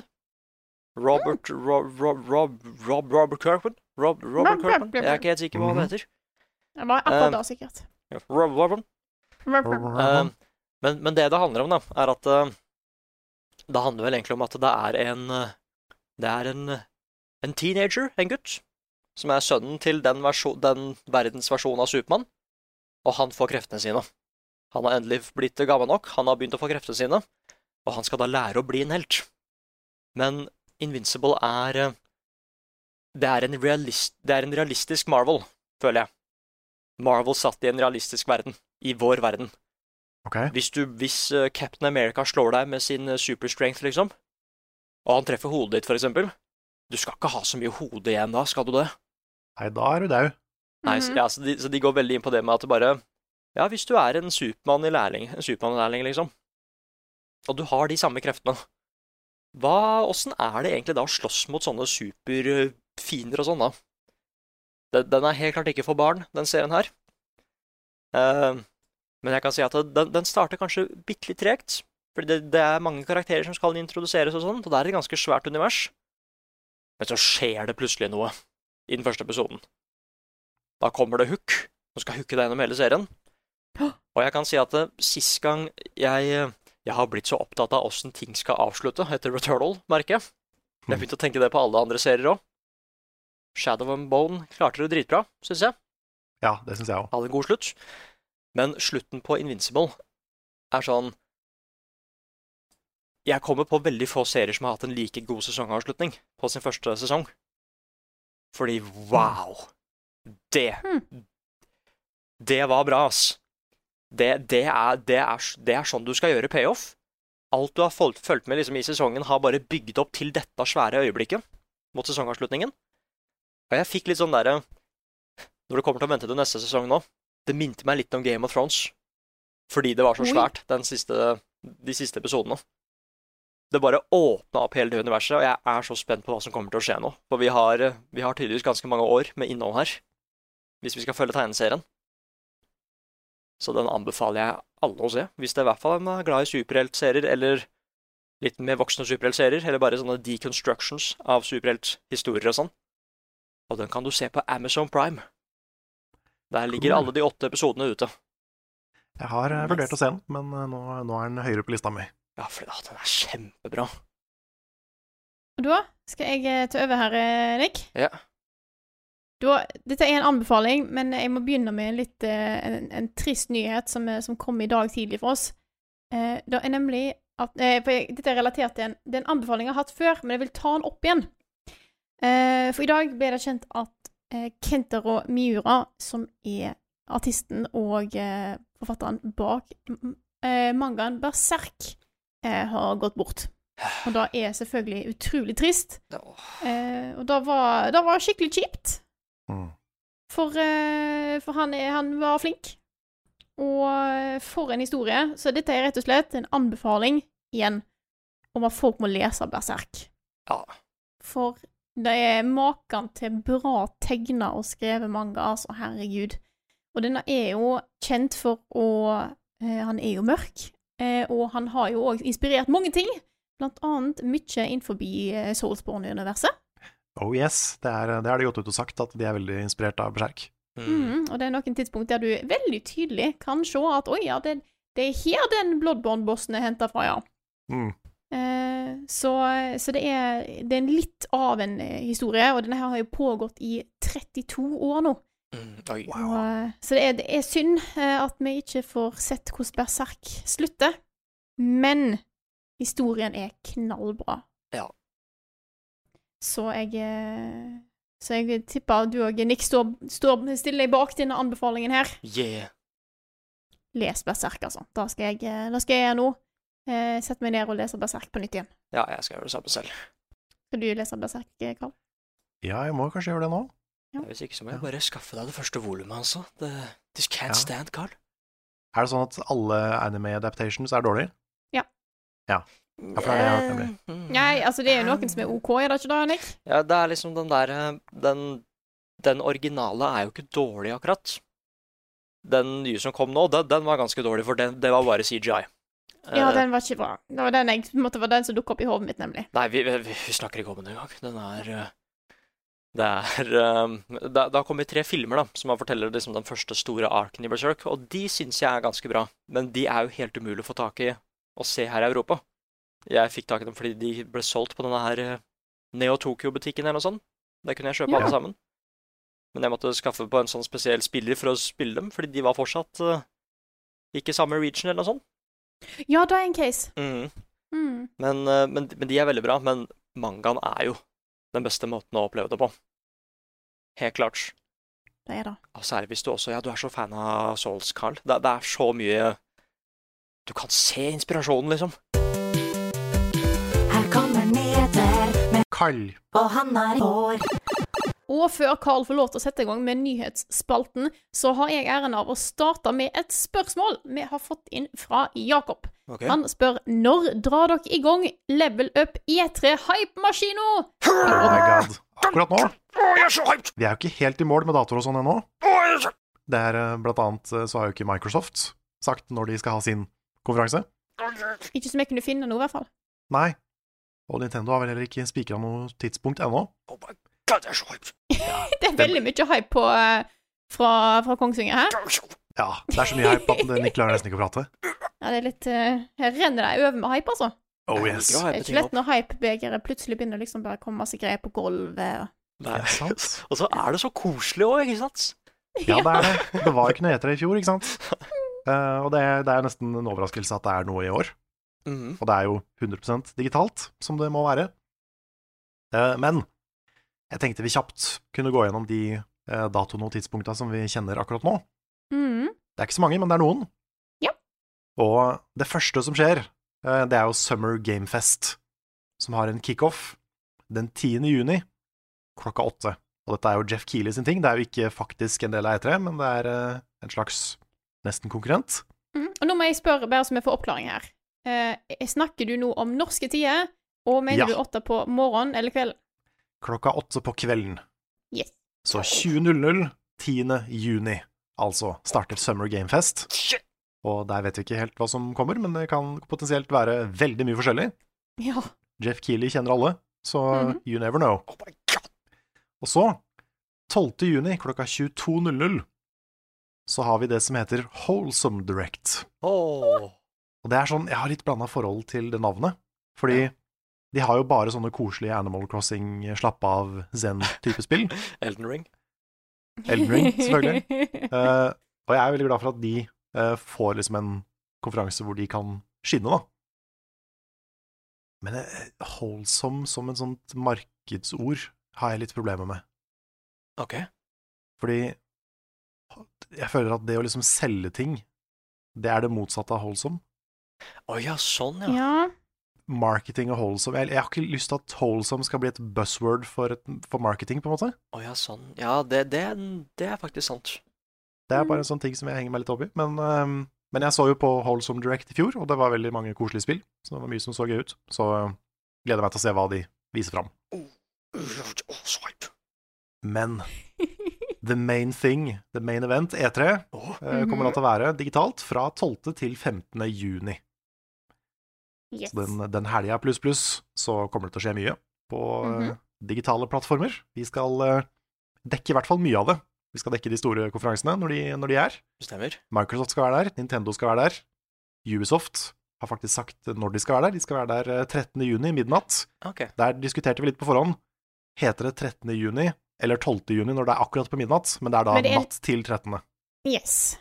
Robert Rob, Rob, Rob, Rob Robert Kirkman? Rob, Robert Kirkman? Jeg er ikke helt sikker på hva han heter. Det var akkurat Um, da, sikkert. Rob, Robert. Eh, men, men det det handler om, da, er at eh, Det handler vel egentlig om at det er en eh, Det er en, en teenager, en gutt, som er sønnen til den, versjon, den verdens versjon av Supermann, og han får kreftene sine. Han har endelig blitt gammel nok, han har begynt å få kreftene sine, og han skal da lære å bli en helt. Men Invincible er eh, Det er en, realist, det er en realistisk Marvel, føler jeg. Marvel satt i en realistisk verden. I vår verden. Okay. Hvis, du, hvis eh, Captain America slår deg med sin uh, superstrength, liksom, og han treffer hodet ditt, for eksempel Du skal ikke ha så mye hode igjen da, skal du det? Nei, da er du dau. Nei, så, Mhm. ja, så, de, så de går veldig inn på det med at det bare Ja, hvis du er en Supermann i lærling, en Supermann-lærling, liksom, og du har de samme kreftene, hva, åssen er det egentlig da å slåss mot sånne superfiender og sånn, da? Den, den er helt klart ikke for barn, den serien her. Uh, men jeg kan si at den, den starter kanskje bitte litt tregt. For det, det er mange karakterer som skal introduseres og sånn, og det er et ganske svært univers. Men så skjer det plutselig noe i den første episoden. Da kommer det hook, som skal hooke deg gjennom hele serien. Og jeg kan si at eh, sist gang jeg, jeg har blitt så opptatt av åssen ting skal avslutte etter Returnal, merker jeg. Jeg har begynt å tenke det på alle andre serier òg. Shadow and Bone klarte det dritbra, syns jeg. Ja, det syns jeg òg. Hadde en god slutt. Men slutten på Invincible er sånn Jeg kommer på veldig få serier som har hatt en like god sesongavslutning på sin første sesong. Fordi wow! Det Det var bra, ass. Det, det, er, det, er, det er sånn du skal gjøre payoff. Alt du har fulgt, med liksom, i sesongen, har bare bygd opp til dette svære øyeblikket mot sesongavslutningen. Og jeg fikk litt sånn derre Når det kommer til å vente til neste sesong nå, det minte meg litt om Game of Thrones. Fordi det var så svært, den siste, de siste episodene. Det bare åpna opp hele det universet, og jeg er så spent på hva som kommer til å skje nå. For vi har, vi har tydeligvis ganske mange år med innhold her, hvis vi skal følge tegneserien. Så den anbefaler jeg alle å se, hvis det er i hvert fall er glad i superheltserier, eller litt mer voksne superheltserier, eller bare sånne deconstructions av superhelthistorier og sånn. Og den kan du se på Amazon Prime. Der ligger Cool. alle de åtte episodene ute. Jeg har eh, vurdert å se den, men eh, nå, nå er den høyere på lista mi. Ja, for ah, den er kjempebra. Og da skal jeg eh, ta over her, Nick. Ja. Da, dette er en anbefaling, men jeg må begynne med litt eh, en, en trist nyhet som, eh, som kom i dag tidlig for oss. Eh, det er nemlig at eh, jeg, Dette er relatert til en, det er en anbefaling jeg har hatt før, men jeg vil ta den opp igjen. Eh, for i dag ble det kjent at eh, Kentaro Miura, som er artisten og eh, forfatteren bak mangaen Berserk, eh, har gått bort. Og det er selvfølgelig utrolig trist. Eh, og det var, det var skikkelig kjipt. Mm. For, eh, for han, er, han var flink. Og eh, for en historie. Så dette er rett og slett en anbefaling igjen om at folk må lese Berserk. Ja. For det er maken til bra tegna og skrevet manga, altså, herregud. Og denne er jo kjent for å eh, Han er jo mørk, eh, og han har jo òg inspirert mange ting. Blant annet mye innenfor eh, Soulsborne-universet. Oh yes, det, er, det har de gått ut og sagt, at de er veldig inspirert av Berserk. Mm, og det er noen tidspunkt der du veldig tydelig kan se at oi, ja, det, det er her den Bloodborne-bossen er henta fra, ja. Mm. Eh, så så det, er, det er en litt av en eh, historie, og denne her har jo pågått i 32 år nå. Mm, oi. Og, eh, så det er, det er synd eh, at vi ikke får sett hvordan Berserk slutter, men historien er knallbra. Så jeg eh, Så jeg tipper du og Nick står, står stiller deg bak denne anbefalingen her. Yeah. Les Berserk, altså. Da skal jeg, eh, da skal jeg gjøre nå. Eh, Sette meg ned og lese Berserk på nytt igjen. Ja, jeg skal gjøre det samme selv. Skal du lese Berserk, eh, Karl? Ja, jeg må kanskje gjøre det nå. Ja. Hvis ikke så må jeg bare skaffe deg det første volumet, altså. The, this can't Ja. stand, Carl. Er det sånn at alle anime adaptations er dårlige? Ja. Ja, Mm. Nei, altså, det er jo noen som er OK, er det ikke det, Nick? Ja, det er liksom den der Den, den originale er jo ikke dårlig, akkurat. Den nye som kom nå, den, den var ganske dårlig, for den, det var bare CGI. Ja, Eh, den var ikke bra. Det var den jeg, på en måte, var den som dukka opp i hodet mitt, nemlig. Nei, vi, vi, vi snakker ikke om den engang. Den er eh, Det er eh, Det, det har kommet tre filmer da, som har forteller liksom den første store arken i Berserk, og de syns jeg er ganske bra. Men de er jo helt umulig å få tak i og se her i Europa. Jeg fikk tak i dem fordi de ble solgt på denne her eh, Neo Tokyo-butikken eller noe sånt. Der kunne jeg kjøpe Ja. alle sammen. Men jeg måtte skaffe på en sånn spesiell spiller for å spille dem, fordi de var fortsatt uh, ikke samme region eller noe sånt. Ja, det er en case. Mm. Mm. Men, uh, men, men de er veldig bra. Men mangaen er jo den beste måten å oppleve det på. Helt klart. Det er det. Og særlig hvis du også Ja, du er så fan av Souls, Carl. Det, det er så mye Du kan se inspirasjonen, liksom. Nyheter. Og han er i hår. Og før Carl får lov til å sette i gang med nyhetsspalten, så har jeg æren av å starte med et spørsmål vi har fått inn fra Jakob. Okay. Han spør når drar dere i gang Level Up E3 Hype-maskino? Oh my god. Akkurat nå. Jeg er så hyped! Vi er jo ikke helt i mål med datoer og sånn ennå. Det er eh, blant annet eh, så har jo ikke Microsoft sagt når de skal ha sin konferanse. Ikke som jeg kunne finne noe, i hvert fall. Nei. Og Nintendo har vel heller ikke spikra noe tidspunkt ennå. Oh my god, det er så hype Det er veldig mye hype på, eh, fra, fra Kongsvinger her. Er Ja, det er så mye hype at Nick klarer nesten ikke å prate. Ja, det er litt eh, Her renner det over med hype, altså. Oh yes. Det er ikke lett når hypebegeret plutselig begynner liksom bare å komme masse greier på gulvet. og- Nei. Det er sant. Og så er det så koselig òg, ikke sant? Ja, det er det. Det var ikke noe etere i fjor, ikke sant? Uh, og det, det er nesten en overraskelse at det er noe i år. Mhm. Og det er jo 100% digitalt, som det må være. Eh, men jeg tenkte vi kjapt kunne gå gjennom de eh, datoene og tidspunkta som vi kjenner akkurat nå. Mm. Det er ikke så mange, men det er noen. Ja. Og det første som skjer, eh, det er jo Summer Game Fest, som har en kickoff den 10. juni klokka åtte. Og dette er jo Jeff Keeley sin ting. Det er jo ikke faktisk en del av E3, men det er eh, en slags nesten konkurrent. Mm. Og nå må jeg spørre, bare så vi får oppklaring her. Eh, snakker du nå om norske tider, og mener Ja. du åtte på morgen eller kveld? Klokka åtte på kvelden. Yes. Så 20.00 10. juni, altså, starter Summer Game Fest. Og der vet vi ikke helt hva som kommer, men det kan potensielt være veldig mye forskjellig. Ja. Jeff Keeley kjenner alle, så Mhm. you never know. Oh my god! Og så, 12. juni klokka 22.00, så har vi det som heter Wholesome Direct. Åh. Og det er sånn, jeg har litt blanda forhold til det navnet, fordi de har jo bare sånne koselige Animal Crossing, slappe av, zen-type spill. Elden Ring. Elden Ring, selvfølgelig. uh, og jeg er veldig glad for at de uh, får liksom en konferanse hvor de kan skinne, da. Men eh, holdsom som en sånt markedsord har jeg litt problemer med. Ok. Fordi jeg føler at det å liksom selge ting, det er det motsatte av holdsom. Å ja, sånn, ja. Ja. Marketing og holdsom jeg, jeg har ikke lyst til at holdsom skal bli et buzzword for, et, for marketing, på en måte. Å ja, sånn. Ja, det, det, det er faktisk sant. Det er bare en sånn ting som jeg henger meg litt opp i. Men, um, men jeg så jo på Holdsom Direct i fjor, og det var veldig mange koselige spill. Så det var mye som så gøy ut. Så uh, gleder jeg meg til å se hva de viser fram. Å, swipe. Men the main thing, the main event, E3, Å, øh, kommer da til å være digitalt fra 12. til 15. juni. Yes. Så den, den helga pluss pluss så kommer det til å skje mye på mm -hmm. digitale plattformer. Vi skal øh, dekke i hvert fall mye av det. Vi skal dekke de store konferansene når de, når de er. Stemmer. Microsoft skal være der, Nintendo skal være der. Ubisoft har faktisk sagt når de skal være der. De skal være der eh, 13. juni, midnatt. Okay. Der diskuterte vi litt på forhånd. Heter det 13. juni eller 12. juni når det er akkurat på midnatt? Men det er da det er- natt til 13. Yes.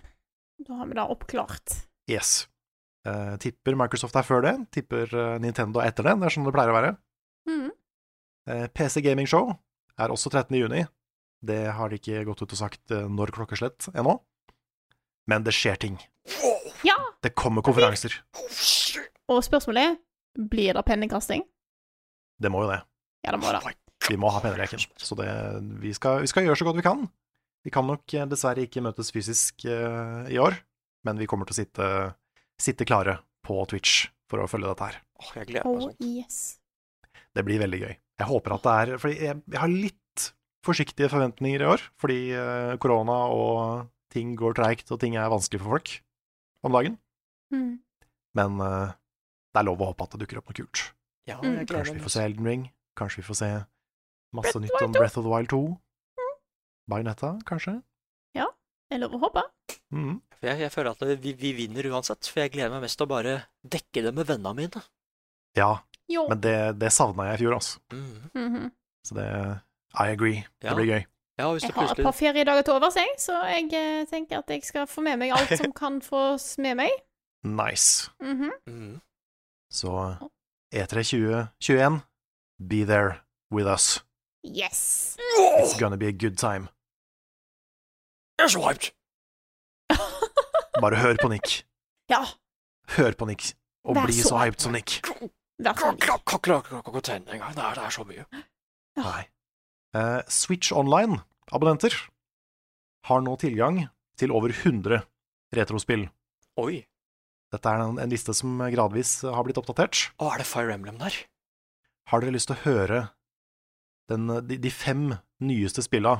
Da har vi det oppklart. Yes. Eh, tipper Microsoft er før det. Tipper uh, Nintendo er etter det. Det er sånn det pleier å være. Mm. Uh, PC Gaming Show er også 13. juni. Det har de ikke gått ut og sagt eh, når klokkeslett ennå. Men det skjer ting. Ja! Det kommer konferanser. Og spørsmålet er blir det pennekasting? Det må jo det. Ja, det må det. Vi må ha penneleken. Så det, vi, skal, vi skal gjøre så godt vi kan. Vi kan nok eh, dessverre ikke møtes fysisk eh, i år, men vi kommer til å sitte, sitte klare på Twitch for å følge dette her. Åh, jeg gleder meg Oh, sånn. yes. Det blir veldig gøy. Jeg håper at det er Fordi jeg, jeg har litt forsiktige forventninger i år, fordi eh, korona og ting går treigt, og ting er vanskelig for folk om dagen. Mm. Men uh, det er lov å håpe at det dukker opp noe kult. Ja, Mm. Kanskje vi får se Elden Ring. Kanskje vi får se masse Breath nytt om Breath of the Wild 2. Bayonetta, kanskje. Det er lov å håpe. Mhm. For Jeg, jeg føler at vi, vi vinner uansett, for jeg gleder meg mest til å bare dekke det med vennene mine. Ja, Jo. men det, det savna jeg i fjor, altså. Mm. Mhm. Så det I agree. Ja. Det blir gøy. Ja, hvis Jeg har et par feriedager til overs, jeg, så jeg eh, tenker at jeg skal få med meg alt som kan fås med meg. Nice. Mhm. mm. Så E E3 2021, be there with us. Yes. It's gonna be a good time. Jeg er swiped! Bare hør på Nick. Ja. Hør på Nick. Og Vær bli så så hyped som Nick. Vær så snill. Klarer ikke tenne engang. Det er, det er så mye. Nei. Eh, Switch Online-abonnenter har nå tilgang til over 100 retrospill. Oi. Dette er en, en liste som gradvis har blitt oppdatert. Å, er det Fire Emblem der? Har dere lyst til å høre den, de, de fem nyeste spilla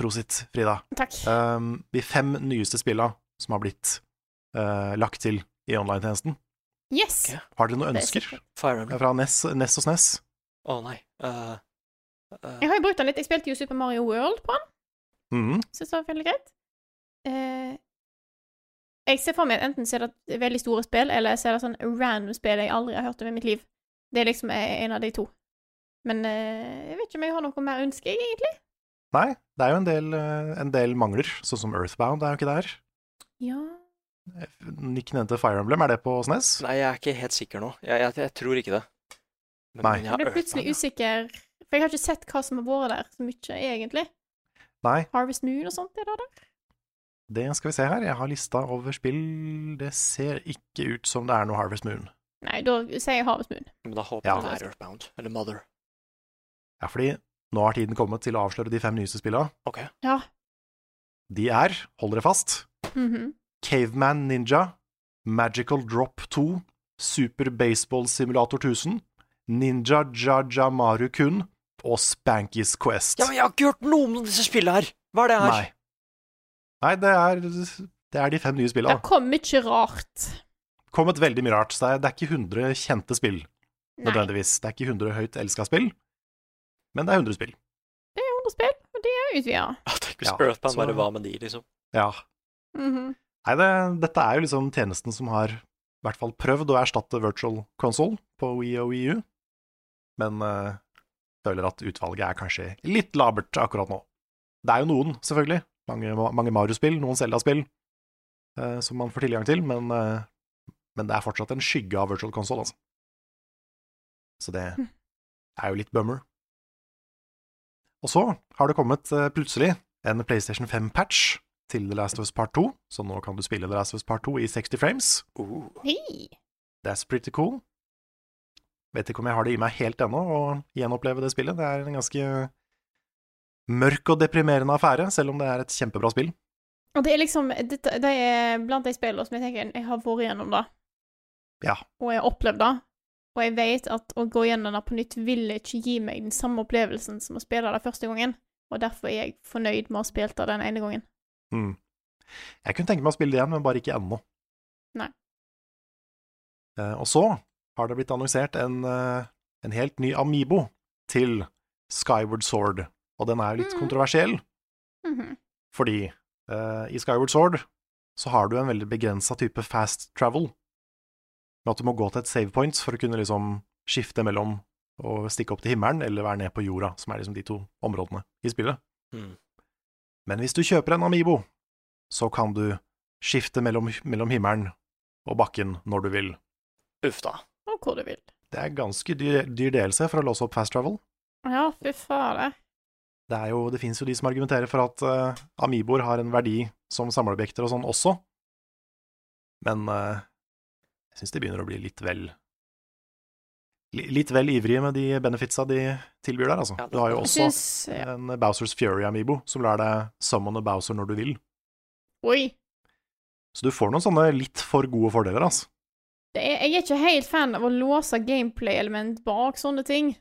Prosit, Frida. Takk. Um, de fem nyeste spilla som har blitt uh, lagt til i online-tjenesten. Yes. Okay. Har dere noen er ønsker. Fire fra NES, NES og SNES? Å nei. Uh, uh. Jeg har jo brukt den litt. Jeg spilte jo Super Mario World på den. Mhm. Syns det var veldig greit. Uh, jeg ser for meg enten så er det veldig store spill, eller så er det sånn random spill jeg aldri har hørt om i mitt liv. Det er liksom en av de to. Men eh, jeg vet ikke om jeg har noe mer ønske, egentlig. Nei, det er jo en del, en del mangler, sånn som Earthbound er jo ikke der. Ja Nick nevnte Fire Emblem, er det på SNES? nei, jeg er ikke helt sikker nå. Jeg, jeg, jeg tror ikke det. Men, Nei. men Jeg ble plutselig usikker, for jeg har ikke sett hva som har vært der så mye, egentlig. Nei, Harvest Moon og sånt, er det der? det skal vi se her. Jeg har lista over spill. Det ser ikke ut som det er noe Harvest Moon. Nei, da sier jeg Harvest Moon. Men da håper Ja. det er Earthbound. Eller Mother. Ja, fordi nå har tiden kommet til å avsløre de fem nyeste spillene. Ok. Ja. De er, hold dere fast, Mhm. Caveman Ninja, Magical Drop 2, Super Baseball Simulator 1000, Ninja Jaja Maru Kun og Spanky's Quest. Ja, men jeg har ikke hørt noe om disse spillene her! Hva er det her? Nei. Nei, det er, det er de fem nye spillene. Det kom mye rart. Kommet veldig mye rart. Så det er, det er ikke 100 kjente spill, nødvendigvis. Det er ikke 100 høyt elska spill, men det er 100 spill. det er 100 spill, og de er utvida. Tenk hvis Ja, Earthbound bare var med de, liksom. Ja. Mhm. Nei, det, dette er jo liksom tjenesten som har i hvert fall prøvd å erstatte virtual console på Wii og Wii U, men uh, føler at utvalget er kanskje litt labert akkurat nå. Det er jo noen, selvfølgelig. Mange, mange Mario-spill, noen Zelda-spill uh, som man får tilgang til, men uh, men det er fortsatt en skygge av virtual console, altså. Så det er jo litt bummer. Og så har det kommet plutselig en PlayStation 5-patch til The Last of Us Part 2, så nå kan du spille The Last of Us Part 2 i 60 frames. Uh. Hey. That's pretty cool. Vet ikke om jeg har det i meg helt ennå å gjenoppleve det spillet. Det er en ganske mørk og deprimerende affære, selv om det er et kjempebra spill. Og det er liksom det, Det er blant de spillene som jeg tenker jeg har vært gjennom det, Ja. og jeg har opplevd det. Og jeg vet at å gå gjennom det på nytt vil ikke gi meg den samme opplevelsen som å spille det første gangen. Og derfor er jeg fornøyd med å ha spilt det den ene gangen. Mm. Jeg kunne tenke meg å spille det igjen, men bare ikke ennå. Nei. Eh, og så har det blitt annonsert en, eh, en helt ny Amibo til Skyward Sword, og den er litt Mm. kontroversiell, Mhm. fordi eh, i Skyward Sword så har du en veldig begrensa type fast travel, med at du må gå til et save point for å kunne liksom skifte mellom å stikke opp til himmelen eller være ned på jorda, som er liksom de to områdene i spillet. Mm. Men hvis du kjøper en Amibo, så kan du skifte mellom, mellom himmelen og bakken når du vil. Uff da. Og hvor du vil. Det er ganske dyr, dyr delelse for å låse opp fast travel. Ja, fy fader. Det, er jo, det finnes jo de som argumenterer for at uh, Amiboer har en verdi som samleobjekter og sånn også, men uh, jeg syns de begynner å bli litt vel Litt vel ivrige med de benefitsa de tilbyr der, altså. Ja, Du har jo også synes, ja. en Bowsers Fury-amibo som lar deg summone Bowser når du vil. Oi. Så du får noen sånne litt for gode fordeler, altså. Det er, jeg er ikke helt fan av å låse gameplay-element bak sånne ting.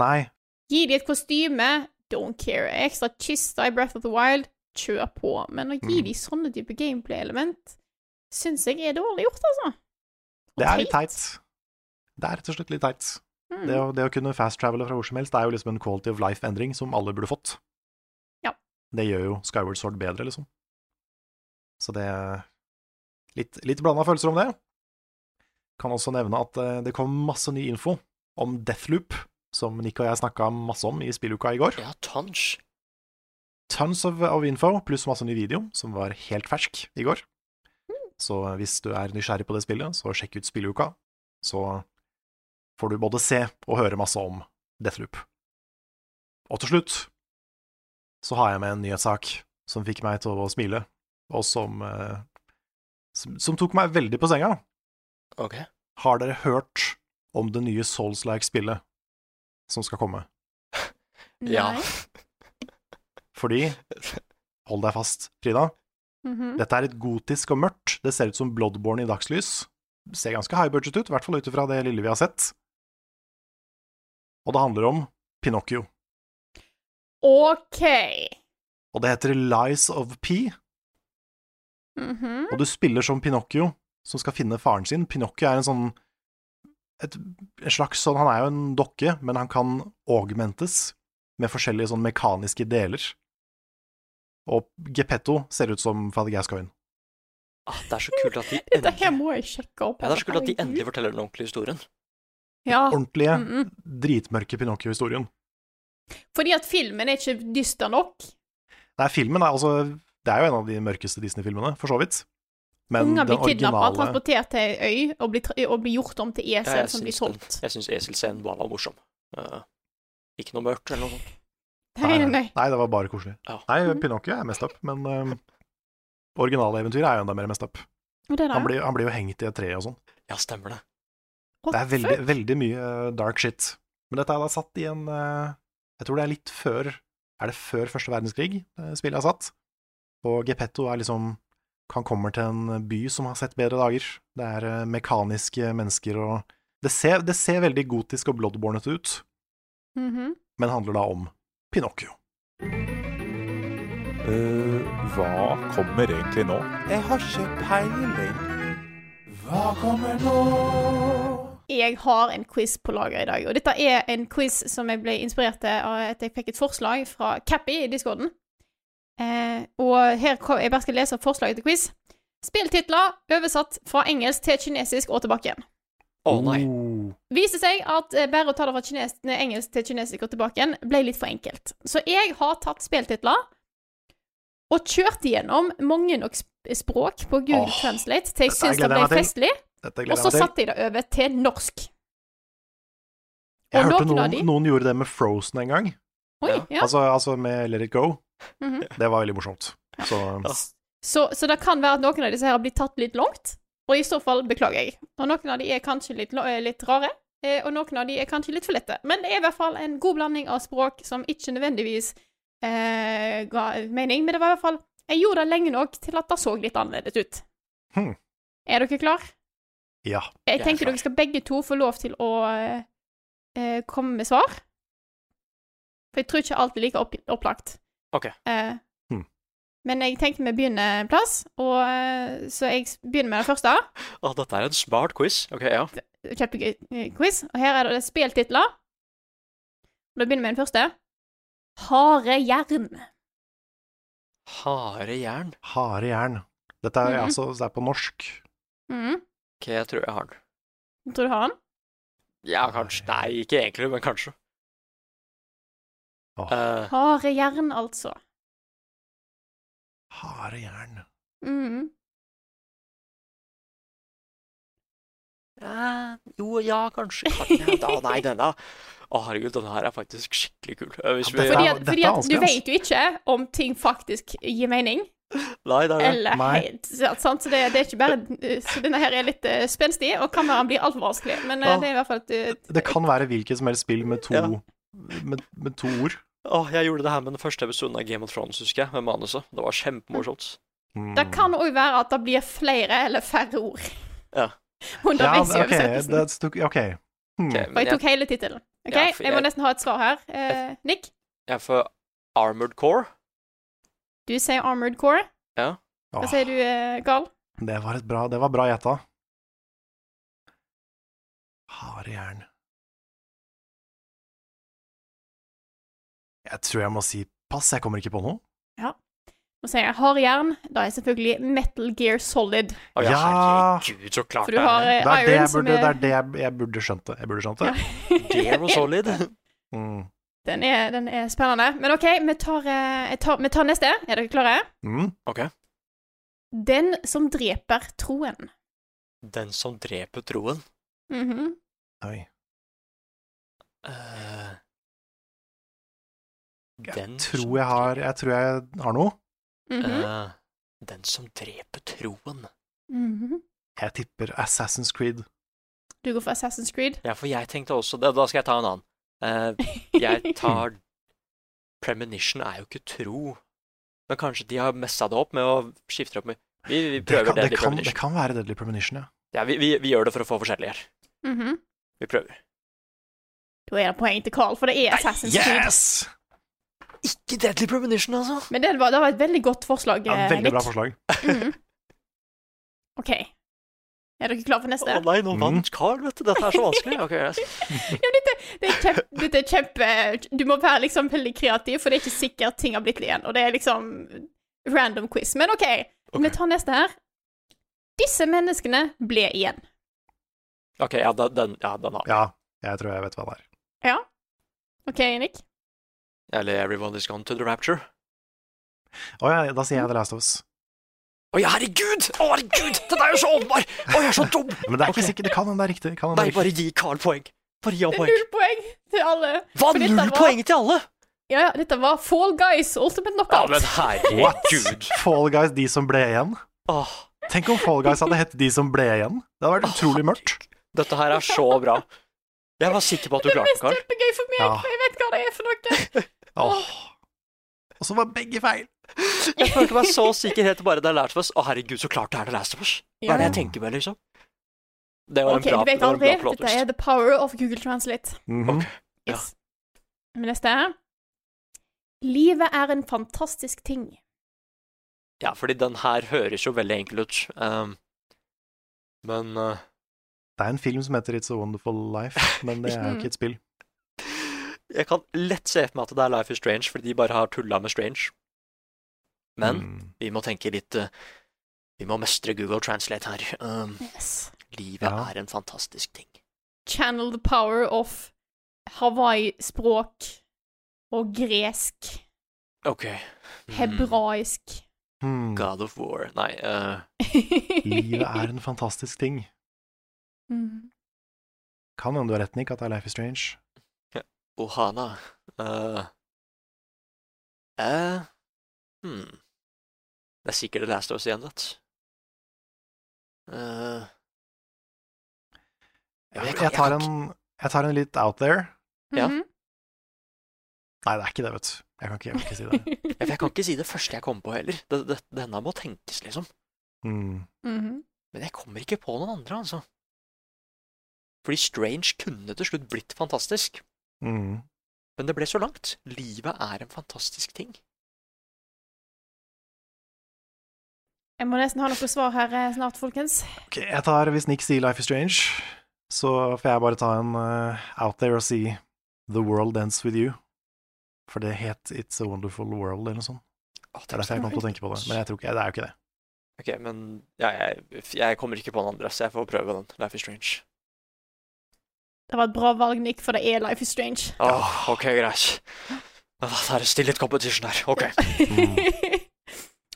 Nei, Gi de et kostyme, don't care. Ekstra kista i Breath of the Wild, kjør på. Men å gi Mm. de sånne type gameplay-element syns jeg er dårlig gjort, altså. Og det er litt teit. Det er rett og slett litt teit. Mm. Det å, det å kunne fast-travele fra hvor som helst, det er jo liksom en quality of life-endring som alle burde fått. Ja. Det gjør jo Skyward Sword bedre, liksom. Så det er litt, litt blanda følelser om det. Kan også nevne at eh, det kom masse ny info om Deathloop, som Nick og jeg snakka masse om i spilluka i går. Ja, tons. Tons of, of info, pluss masse ny video, som var helt fersk i går. Så hvis du er nysgjerrig på det spillet, så sjekk ut spilluka. Så får du både se og høre masse om Deathloop. Og til slutt så har jeg med en nyhetssak som fikk meg til å smile, og som, eh, som, som tok meg veldig på senga. Ok. Har dere hørt om det nye Souls-like-spillet som skal komme? Ja. Fordi Hold deg fast, Frida. Mhm. Dette er et gotisk og mørkt. Det ser ut som Bloodborne i dagslys. Det ser ganske high budget ut, i hvert fall ut ifra det lille vi har sett. Og det handler om Pinocchio. OK. Og det heter Lies of P, Mhm. og du spiller som Pinocchio, som skal finne faren sin. Pinocchio er en sånn et, et slags sånn Han er jo en dokke, men han kan augmentes med forskjellige sånn mekaniske deler. Og Geppetto ser ut som Father Gascoigne. Ah, det er så kult at de endelig må jeg sjekke opp. ja, Det er så kult at de endelig forteller den ordentlige historien. Ja, Ordentlige, mhm. dritmørke Pinocchio-historien. fordi at filmen er ikke dyster nok. Nei, filmen er altså Det er jo en av de mørkeste Disney-filmene, for så vidt. Men Unger blir kidnappa, originale transportert til ei øy og blir, og blir gjort om til esel ja, som blir solgt. den- Jeg syns eselscenen bare var morsom. Uh, ikke noe mørkt eller noe sånt. Nei, nei, nei. Nei, det var bare koselig. Ja. Nei. Pinocchio er mest up, men um, originaleventyret er jo enda mer mest up. Det Han blir, han blir jo hengt i et tre og sånn. Ja, stemmer det. What Det er veldig, veldig mye uh, dark shit. Men dette er da satt i en uh, Jeg tror det er litt før Er det før første verdenskrig uh, spillet er satt? Og Geppetto er liksom Han kommer til en by som har sett bedre dager. Det er mekaniske mennesker og det ser, det ser veldig gotisk og bloodbornet ut, Mhm. men handler da om Pinocchio. Uh, hva kommer egentlig nå? Jeg har ikke peiling. Hva kommer nå? Jeg har en quiz på lager i dag, og dette er en quiz som jeg ble inspirert til av at jeg fikk et forslag fra Cappy i discorden. Eh, og her kom, jeg bare skal lese forslaget til quiz. Spilltitler oversatt fra engelsk til kinesisk og tilbake igjen. Å nei. Oh. Viste seg at eh, bare å ta det fra kines nei, engelsk til kinesisk og tilbake igjen ble litt for enkelt. Så jeg har tatt spilltitler og kjørt igjennom mange nok språk på Google oh, Translate til jeg syns det ble festlig. Dette Og gleder så jeg meg til. satte jeg det over til norsk. Jeg og hørte noen de- noen gjorde det med Frozen en gang. Oi, Ja. ja. Altså, altså med Let It Go. Mhm. Det var veldig morsomt. Så Så, så det kan være at noen av disse her har blitt tatt litt langt, og i så fall beklager jeg. Og noen av de er kanskje litt, eh, litt rare, eh, og noen av de er kanskje litt for lette. Men det er i hvert fall en god blanding av språk som ikke nødvendigvis eh, ga mening, men det var i hvert fall Jeg gjorde det lenge nok til at det så litt annerledes ut. Hmm. Er dere klar? Ja. Jeg Jeg er tenker dere skal begge to få lov til å eh, eh, komme med svar. For jeg tror ikke alt er like opp, opplagt. Ok. Eh, Hmm. Men jeg tenkte vi begynner en plass, og, eh, så jeg begynner med det første. Å, dette er en smart quiz. Ok, ja. Kjempegøy eh, quiz. Og her er det spilltitler. Og Da begynner vi med den første. Harde jern. Harde jern. Harde jern. Dette er Mhm. altså det er på norsk. Mhm. Ok, jeg tror jeg har den. Tror du har den? Ja, kanskje. Nei, ikke egentlig, men kanskje. Oh. Uh, Harde jern, altså. Harde jern. Mm. eh, jo, ja, kanskje. Ja, Da, nei, denne Å, herregud, denne her er faktisk skikkelig kul. Eh, Hvis vi Fordi at, fordi at du vet jo ikke om ting faktisk gir mening. Nei, det er det. Eller Nei. helt sant? Så det, det er ikke bare Så denne her er litt uh, spenstig, og kameraet blir altfor vanskelig. Men uh, Ja. det er i hvert fall et eh, Det kan være hvilket som helst spill med to, Ja. med, med to ord. Å, jeg gjorde det her med den første episoden av Game of Thrones, husker jeg, med manuset. Det var kjempemorsomt. Mm. Det kan òg være at det blir flere eller færre ord. Ja. Ja, Underveis i ok. oversettelsen. Ok. Hmm. Ok, Og jeg tok hele tittelen. OK, Ja, jeg må jeg- nesten ha et svar her. Eh, Nick, Ja, for Armored Core. Du sier Armored Core. Ja. Hva sier du, eh, Gal? det var et bra, det var bra gjetta. Harde jern. Jeg tror jeg må si pass. Jeg kommer ikke på noe. Ja. Nå sier jeg hard jern. Da er selvfølgelig Metal Gear Solid. Å ja, herregud, så klart For du det har er eh, Det er det burde, burde, det er er det jeg burde skjønt det. Jeg burde skjønt det. Ja. Gear og Solid. Mm. Den, er, den er spennende. Men OK, vi tar, eh, jeg tar, vi tar neste. Er dere klare? Mm. Ok. Den som dreper troen. Den som dreper troen. Mhm. Oi. Eh, Jeg tror jeg har Jeg tror jeg har noe. Mm -hmm. uh, den som dreper troen. Mhm. Jeg tipper Assassin's Creed. Du går for Assassin's Creed. Ja, for jeg tenkte også det. Da skal jeg ta en annen. Eh, jeg tar Premonition er jo ikke tro. Men kanskje de har messa det opp med å skifte opp med Vi, vi Det kan, Deadly det, kan, kan, det kan være Deadly Premonition, ja. Ja, vi, vi, vi gjør det for å få forskjellige her. Mhm. Vi prøver. Da er det poeng til Carl, for det er Assassin's Creed. Yes! Ikke Deadly Premonition, altså! Men det var, det var et veldig godt forslag, Ja, eh, veldig Nick. bra forslag. Mhm. OK. Er dere klare for neste? Å nei, nå Mm. vant Carl, vet du. Dette er så vanskelig. Ok, yes. Ja, dette, det er kjempe, dette er kjempe Du må være liksom veldig kreativ, for det er ikke sikkert ting har blitt igjen. Og det er liksom random quiz. Men OK, Ok. vi tar neste her. Disse menneskene ble igjen. Ok, ja, den, den, ja, den har vi. Ja, jeg tror jeg vet hva det er. Ja. OK, Nick? Eller Everyone is gone to the rapture. Å ja, da sier jeg The Last of Us. Å ja, herregud! Å, herregud! Den er jo så åpenbar! Å, jeg er så dum! Men det er ikke okay. sikkert. Det kan hende det er riktig. Kan Nei, det er bare gi Carl poeng. Bare gi ham Det er poeng. null poeng til alle. Hva? For Null var- poeng til alle? Ja, ja, dette var Fall Guys Ultimate Knockout. Ja, men herregud. Fall Guys, de som ble igjen. Åh, Tenk om Fall Guys hadde hett De som ble igjen. Det hadde vært utrolig mørkt. dette her er så bra. Jeg var sikker på at du det er klarte mest det, Carl. kjempegøy for meg, Ja. for jeg vet hva det er for noe. Åh. Og så var begge feil. Jeg følte meg så sikker helt til bare det er Last of Us. Å, herregud, så klart det er The Last of Us. Hva er det jeg tenker med, liksom? Det var en bra, du vet det var en bra Dette er the power of Google Translate. Mm -hmm. okay. Ja. Yes. Men neste er Livet er en fantastisk ting. Ja, fordi den her høres jo veldig enkel ut. Um, men uh, Det er en film som heter It's a Wonderful Life, men det er jo ikke et spill. jeg kan lett se for meg at det er Life is Strange, fordi de bare har tulla med Strange. Men Mm. vi må tenke litt uh, Vi må mestre Google Translate her. Um, Yes. livet Ja. er en fantastisk ting. Channel the power of Hawaii-språk og gresk, OK. Mm, hebraisk. Mm. God of War Nei uh, Livet er en fantastisk ting. Mm. Kan hende du har rett, Nick, at det er Life is Strange. Ohana uh, uh, hmm. Det er sikkert The Last of Us igjen, vet du. Eh, jeg, jeg, tar en, jeg tar en litt out there. Ja. Mhm. Nei, det er ikke det, vet du. Jeg kan ikke, jeg kan ikke si det. jeg kan ikke si det første jeg kommer på heller. Det, det, denne må tenkes, liksom. Mm. Mhm. Men jeg kommer ikke på noen andre, altså. Fordi Strange kunne til slutt blitt fantastisk. Mm. Men det ble så langt. Livet er en fantastisk ting. Jeg må nesten ha noe svar her eh, snart, folkens. Ok, jeg tar, Hvis Nick sier Life is Strange, så får jeg bare ta en uh, out there og si The World Ends With You. For det het It's a Wonderful World, eller noe sånt. Oh, Det er derfor jeg kom til å tenke på det. Men jeg tror ikke, det er jo ikke det. Ok, men ja, jeg, jeg kommer ikke på den andre, så jeg får prøve den. Life is Strange. Det var et bra valg, Nick, for det er Life is Strange. Åh, ok, greit. Da er det still litt competition her. Ok.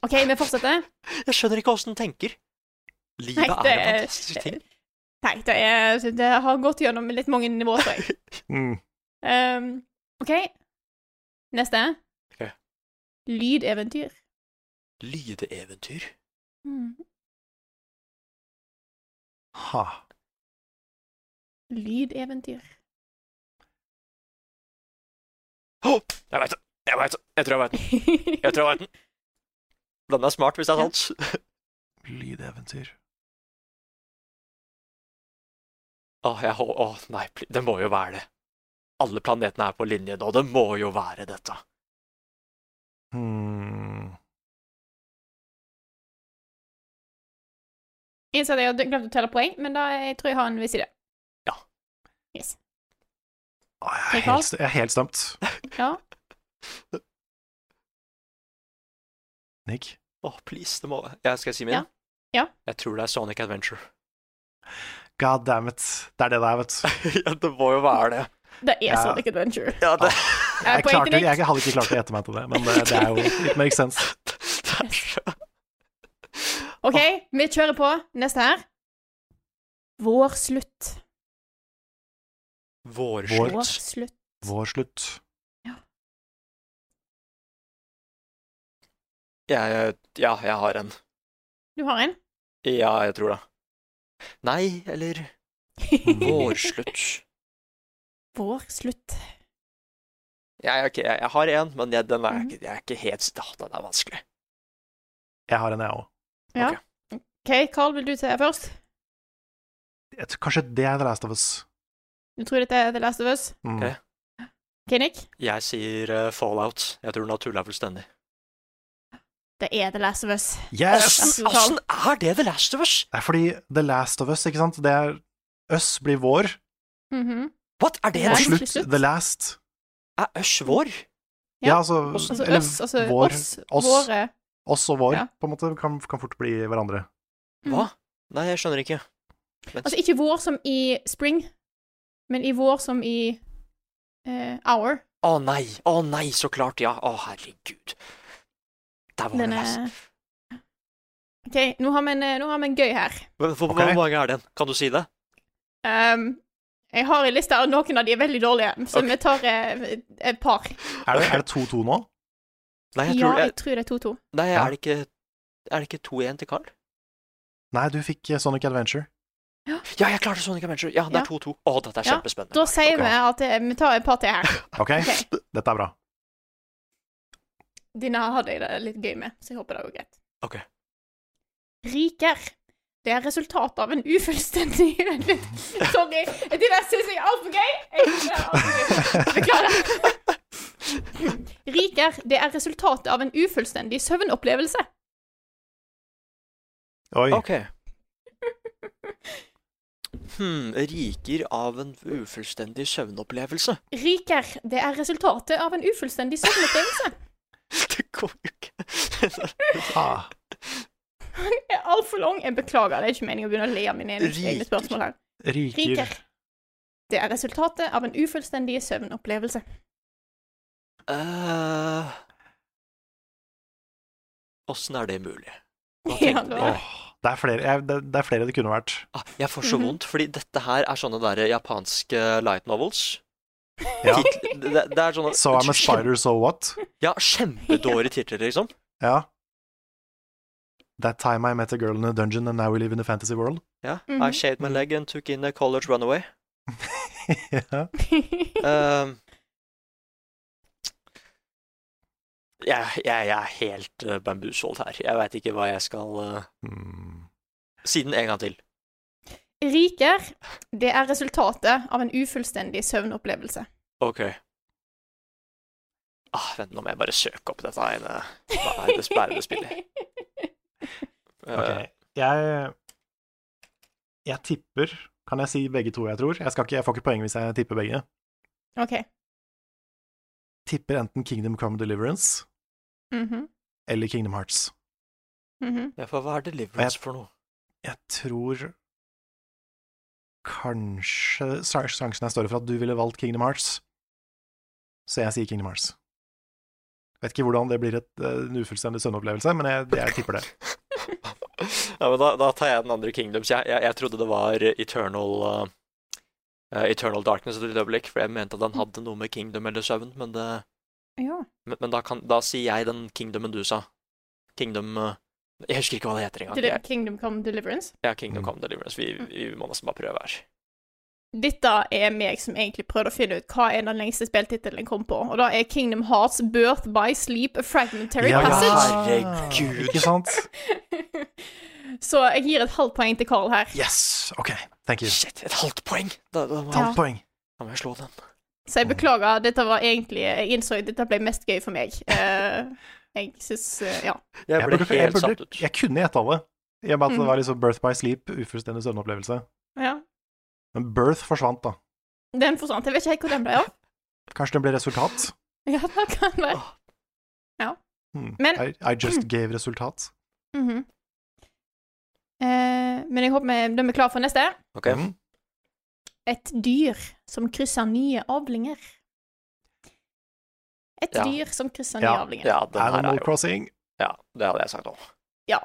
OK, vi fortsetter. Jeg skjønner ikke åssen du tenker. Livet Nei, det er en fantastisk ting. Nei, det, er, det har gått gjennom litt mange nivåer, tror jeg. Mm. Um, OK. Neste. Okay. Lydeventyr. Lydeventyr? Mm. Ha. Lydeventyr. Oh, jeg veit det! Jeg veit det! Jeg tror jeg veit den. Jeg tror jeg vet den. Den er smart, hvis det er sant. Lydeventyr. Åh, jeg hå- Åh, nei, det må jo være det. Alle planetene er på linje nå. Det må jo være dette. Hmm. Innser at jeg har glemt å telle poeng, men da jeg tror jeg har en viss idé. Ja. Yes. Å, jeg, er helt, jeg er helt stemt. Ja. Nick? Åh, please, det må ja, Skal jeg si min? Ja. Ja. Jeg tror det er Sonic Adventure. God damn it. Det er det det er, vet du. ja, det må jo være det. Det er Ja. Sonic Adventure. Ja, det, Er Jeg, klarte, til jeg hadde ikke klart å gjette meg til det, men det, det er jo litt mer sense. OK, vi kjører på. Neste her. Vårslutt. Vårslutt. Vårslutt. Vår Jeg, ja, jeg har en. Du har en? Ja, jeg tror det. Nei, eller Vårslutt. Vårslutt. Ja, er jeg, jeg har en, men jeg, den er, mm. jeg er ikke helt Åh, Den er vanskelig. Jeg har en, jeg òg. Ja. Ok. OK, Carl, vil du se først? Kanskje det er The Last of Us. Du tror dette er The Last of Us? Mm. Ok. OK, Nick? Jeg sier uh, Fallout. Jeg tror naturen er fullstendig. Det er The Last of Us. Yes! Åssen- er det The Last of Us? Det er fordi The Last of Us, ikke sant, det er Us blir vår, Mhm. What? Er det det og slutt slutt. The Last. Er Us vår? Ja. Ja, altså, Altså eller oss, altså vår, oss, oss. våre. oss og vår, Ja. på en måte, kan, kan fort bli hverandre. Hva? Nei, jeg skjønner ikke. Vent. Altså ikke vår som i spring, men i vår som i eh, hour. Å nei, å nei, så klart, ja. Å herregud. Der var Den det. OK, nå har vi en, eh, nå har vi en gøy her. Hvor hvor- Ok. mange er den? Kan du si det? Um, jeg har en liste, og noen av de er veldig dårlige, så okay. vi tar eh, et par. Er det, er 2-2 nå? Nei, jeg ja, tror, jeg, jeg tror det er 2-2. nei er det ikke Er det ikke 2-1 til Carl? Nei, du fikk eh, Sonic Adventure. Ja, jeg klarte Sonic Adventure. Ja, det Ja. er 2-2. Å, dette er Ja, kjempespennende. Da sier okay. vi at vi tar et par til her. Ok, Ok. dette er bra. Denne hadde jeg det litt gøy med, så jeg håper det går greit. Ok. Riker. Det er resultatet av en ufullstendig Sorry. Det der syns jeg er altfor gøy. Er. Beklager. Riker. Det er resultatet av en ufullstendig søvnopplevelse. Oi. Ok. Hmm, riker av en ufullstendig søvnopplevelse. Riker. Det er resultatet av en ufullstendig søvnopplevelse. Jo ikke. Ah, Det er altfor lang. Jeg beklager, det er ikke meningen å begynne å le av mine egne spørsmål her. riker. Riker. Det er resultatet av en ufullstendig søvnopplevelse. Eh, Åssen er det mulig? Hva Ja, tenker det du? Åh, Det er flere, jeg, det, det er flere det kunne vært. Ah, jeg får så Mhm. vondt, fordi dette her er sånne der japanske light novels. Ja. Det, det er sånne So I'm a spider, so what? Ja, kjempedårlige titler, liksom. Ja. That time I met a girl in a dungeon and now we live in a fantasy world. Ja. Mhm. I shaved my leg and took in a college runaway. ja. Um, jeg, jeg, jeg er helt uh, bambusoldt her. Jeg veit ikke hva jeg skal uh, mm. Si den en gang til. Riker, det er resultatet av en ufullstendig søvnopplevelse. OK. Ah, vent, nå må jeg bare søke opp dette ene Hva er det spærede spillet? Ok. Jeg Jeg tipper Kan jeg si begge to, jeg tror? Jeg, skal ikke, jeg får ikke poeng hvis jeg tipper begge. OK. Tipper enten Kingdom Come Deliverance Mhm, eller Kingdom Hearts. mhm. ja, for hva er Deliverance for noe? Jeg tror kanskje sjansen er større for at du ville valgt Kingdom Hearts. Så jeg sier Kingdom Hearts. Vet ikke hvordan det blir et, eh, en ufullstendig søvnopplevelse, men jeg, jeg tipper det. Ja, men da, da tar jeg den andre Kingdoms. Jeg, jeg, jeg trodde det var Eternal uh, Eternal Darkness et øyeblikk, for jeg mente at den hadde noe med Kingdom eller søvn, men, det, Ja. men, men da, kan, da sier jeg den Kingdomen du sa. Kingdom uh, Jeg husker ikke hva det heter engang. Deli Kingdom Come Deliverance. Ja, Kingdom Mm. Come Deliverance. Vi, vi må nesten bare prøve her. Dette er meg som egentlig prøvde å finne ut hva er den lengste spilltittelen jeg kom på, og da er Kingdom Hearts Birth by Sleep A Fragmentary Ja, Passage. herregud. Ikke sant? Så jeg gir et halvt poeng til Carl her. Yes! OK, thank you. Shit, et halvt poeng! Da, da, Ja. Halvt poeng. da må jeg slå den. Så jeg beklager, dette var egentlig Jeg innså at dette ble mest gøy for meg. Jeg syns eh, Ja. Jeg Jeg, ble burde, jeg, helt burde, satt ut. jeg kunne gjette alle. I og med at Mm. det var liksom Birth by Sleep, ufullstendig søvnopplevelse. ja. Men Birth forsvant, da. Den forsvant. Jeg vet ikke helt hvor den ble av. Kanskje den ble resultat? Ja, det kan være. Hmm. Men- I, I just gave resultat. Mhm. eh, men jeg håper vi, de er klare for neste. Ok. Mhm. Et dyr som krysser nye avlinger. Et Ja. dyr som krysser Ja. nye. Ja, Animal Crossing. Ja, det hadde jeg sagt òg. Ja.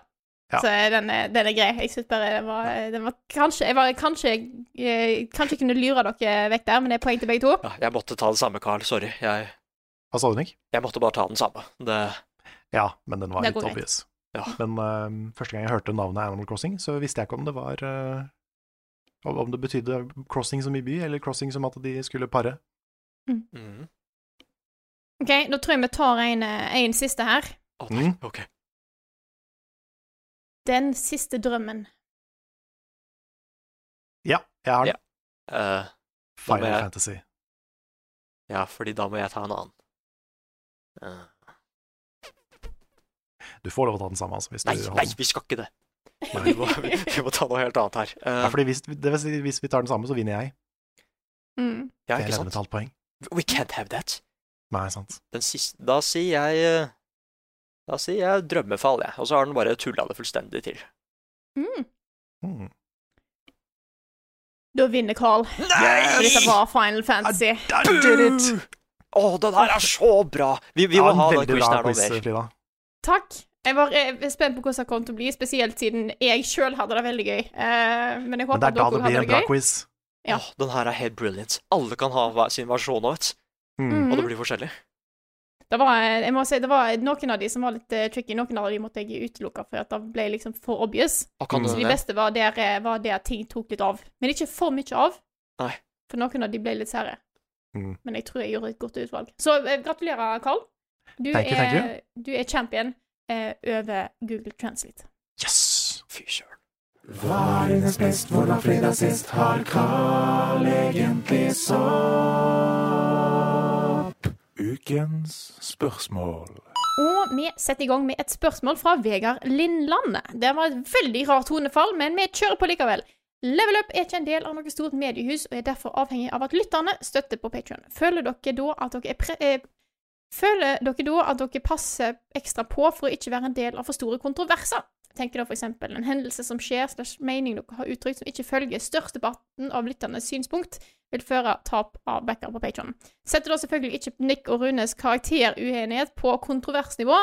Så den er, den er grei. Jeg syns bare den var, den var Kanskje jeg var, kanskje, jeg, kanskje jeg kunne lure dere vekk der, men det er poeng til begge to. Ja, jeg måtte ta det samme, Carl. Sorry. Jeg, Hva sa du, Nick? jeg måtte bare ta den samme. Det Ja, men den var litt obvious. Ja. Men uh, første gang jeg hørte navnet Animal Crossing, så visste jeg ikke om det var uh, om- Om det betydde crossing som i by, eller crossing som at de skulle pare. mm. OK, da tror jeg vi tar en, eh, en siste her. Å, nei. Mm. Ok. Den siste drømmen. Ja, jeg har den. Eh, Final jeg- Fantasy. ja, fordi da må jeg ta en annen. Uh. Du får lov å ta den samme, altså. Hvis nei, du nei, vi skal ikke det. Vi må, vi, vi må ta noe helt annet her. Uh, Ja, fordi hvis, det vil si, hvis vi tar den samme, så vinner jeg. Mm. ja, ikke sant? poeng. We can't have that. Nei, sant. Den siste Da sier jeg eh, Da sier jeg drømmefall, jeg. Og så har den bare tulla det fullstendig til. Mm. Mm. Da vinner Carl. For dette var Final Fantasy. I did it! Å, den her er så bra! Vi, vi Ja, må en ha den veldig quizen bra her nå quiz, mer. Frida. Takk. Jeg var spent på hvordan det kom til å bli, spesielt siden jeg sjøl hadde det veldig gøy. Uh, men jeg håper Men det er da det blir en bra gøy. quiz. Ja. Åh, den her er helt brilliant. Alle kan ha sin versjon av det, Hmm. og det blir forskjellig. Det var, jeg må si, det var noen av de som var litt eh, tricky. Noen av de måtte jeg utelukke for at det ble liksom for obvious. Mm. Så de det? beste var der, eh, var der ting tok litt av. Men ikke for mye av. Nei. For noen av de ble litt sære. Mm. Men jeg tror jeg gjorde et godt utvalg. Så eh, gratulerer, Carl. Du, Thank you, er, thank du er champion eh, over Google Translate. Yes! Fy søren. Hva er hennes best? Hvordan fredag sist har Carl egentlig sopp? Ukens spørsmål. Og vi setter i gang med et spørsmål fra Vegard Lindland. Det var et veldig rart tonefall, men vi kjører på likevel. Level Up er ikke en del av noe stort mediehus, og er derfor avhengig av at lytterne støtter på Patreon. Føler dere da at dere er pre eh, Føler dere da at dere passer ekstra på for å ikke være en del av for store kontroverser? Tenker da eksempel en hendelse som skjer, slash mening dere har uttrykt som ikke følger størsteparten av lytternes synspunkt, vil føre tap av backer på Patreon. Setter da selvfølgelig ikke Nick og Runes karakteruenighet på kontroversnivå,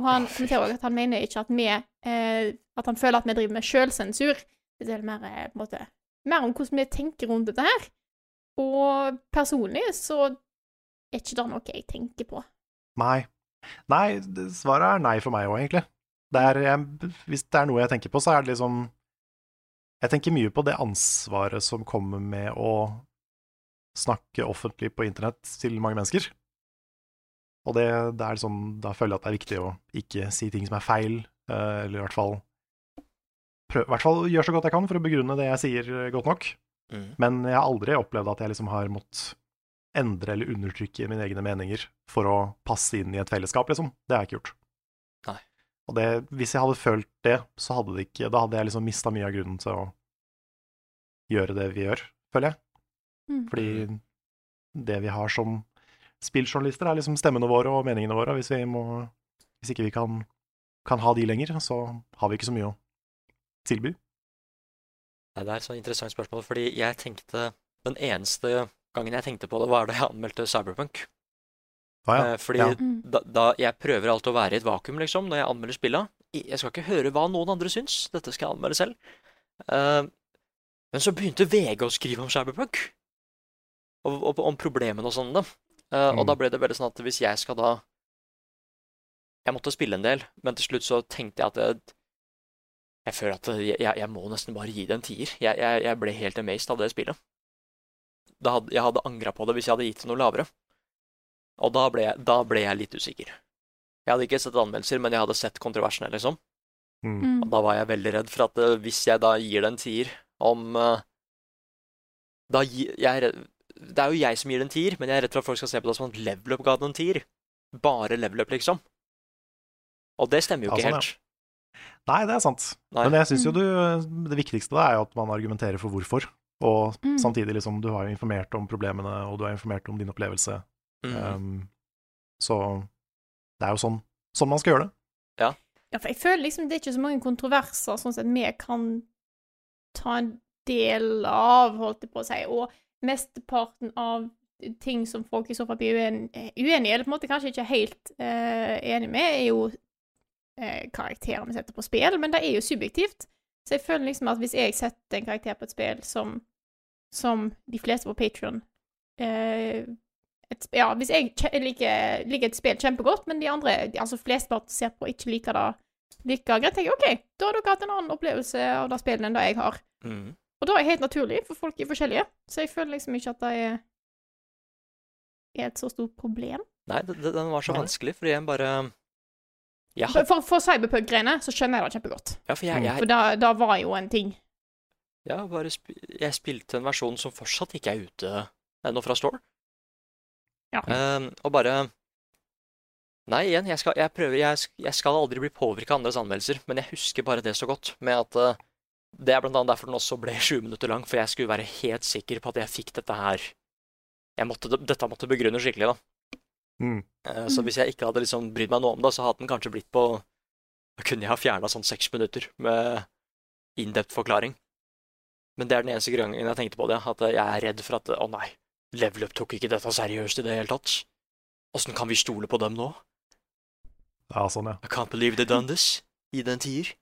Og han kommenterer også at han mener ikke at vi eh, At han føler at vi driver med sjølsensur. Det er mer, eh, på en måte, mer om hvordan vi tenker rundt dette her. Og personlig så er ikke det noe jeg tenker på. Nei. Nei, svaret er nei for meg òg, egentlig. Det er, jeg, hvis det er noe jeg tenker på, så er det liksom Jeg tenker mye på det ansvaret som kommer med å snakke offentlig på internett til mange mennesker. Og det, det er liksom, da føler jeg at det er viktig å ikke si ting som er feil, eh, eller i hvert fall prøv, i hvert fall gjøre så godt jeg kan for å begrunne det jeg sier, eh, godt nok. Mm. Men jeg har aldri opplevd at jeg liksom har måttet endre eller undertrykke mine egne meninger for å passe inn i et fellesskap, liksom. Det har jeg ikke gjort. Og det, hvis jeg hadde følt det, så hadde det ikke Da hadde jeg liksom mista mye av grunnen til å gjøre det vi gjør, føler jeg. Mm. Fordi det vi har som spilljournalister, er liksom stemmene våre og meningene våre. Og hvis, vi må, hvis ikke vi kan, kan ha de lenger, så har vi ikke så mye å tilby. Nei, det er et sånt interessant spørsmål, fordi jeg tenkte Den eneste gangen jeg tenkte på det, var da jeg anmeldte Cyberpunk. Ah, ja. Eh, Fordi Ja. Mm. da, da jeg prøver alltid å være i et vakuum, liksom, når jeg anmelder spilla. Jeg skal ikke høre hva noen andre syns. Dette skal jeg anmelde selv. Uh, men så begynte VG å skrive om Cyberpunk. Og, og, om problemene og sånn, Uh, mm. Og Mm. da ble det veldig sånn at hvis jeg skal da Jeg måtte spille en del, men til slutt så tenkte jeg at jeg, jeg føler at jeg, jeg, må nesten bare gi det en tier. Jeg, jeg, jeg ble helt amazed av det spillet. Hadde, jeg hadde angra på det hvis jeg hadde gitt det noe lavere. Og da ble, jeg, da ble jeg litt usikker. Jeg hadde ikke sett anmeldelser, men jeg hadde sett kontroversene, liksom. Mm. Mm. Og da var jeg veldig redd for at eh, hvis jeg da gir det en tier om eh, Da gir jeg Det er jo jeg som gir det en tier, men jeg er redd for at folk skal se på det som at level up ga den en tier. Bare level up, liksom. Og det stemmer jo Ja, ikke helt. ja. helt. Nei, det er sant. Nei. Men jeg syns jo du Det viktigste da er jo at man argumenterer for hvorfor. Og Mm. samtidig, liksom, du har jo informert om problemene, og du har informert om din opplevelse. Mm. Um, så det er jo sånn, sånn man skal gjøre det. Ja, for jeg føler liksom det er ikke så mange kontroverser sånn at vi kan ta en del av, holdt jeg på å si, og mesteparten av ting som folk i så fall blir uen uenige, eller på en måte kanskje ikke helt uh, enige med, er jo uh, karakterer vi setter på spill, men det er jo subjektivt. Så jeg føler liksom at hvis jeg setter en karakter på et spill som, som de fleste på Patreon eh, et, ja, hvis jeg liker, liker et spill kjempegodt, men de andre, de- altså flesteparten ser på, ikke liker det like greit, tenker jeg OK, da har dere hatt en annen opplevelse av det spillet enn det jeg har. Mm. Og da er det helt naturlig, for folk er forskjellige. Så jeg føler liksom ikke at det er, er et så stort problem. Nei, det, det, den var så vanskelig, fordi jeg bare ja. For, for, Cyberpunk-greiene så skjønner jeg det kjempegodt. Ja, for jeg, For da, da var jo en ting. Ja, bare sp jeg spilte en versjon som fortsatt ikke er ute ennå fra Store. Ja. Ehm, og bare Nei, igjen, jeg skal, jeg prøver, jeg, jeg skal aldri bli påvirka av andres anmeldelser, men jeg husker bare det så godt. Med at uh, Det er blant annet derfor den også ble 20 minutter lang, for jeg skulle være helt sikker på at jeg fikk dette her jeg måtte, Dette måtte begrunnes skikkelig, da. Mm. Uh, Så hvis jeg ikke hadde liksom brydd meg noe om det, så hadde den kanskje blitt på Da kunne jeg ha fjerna sånn seks minutter med in-depth forklaring. Men det er den eneste gangen jeg tenkte på det, at jeg er redd for at Å nei, Level Up tok ikke dette seriøst i det hele tatt. Åssen kan vi stole på dem nå? Ja, sånn, ja. I can't believe they done this. Gi det en tier.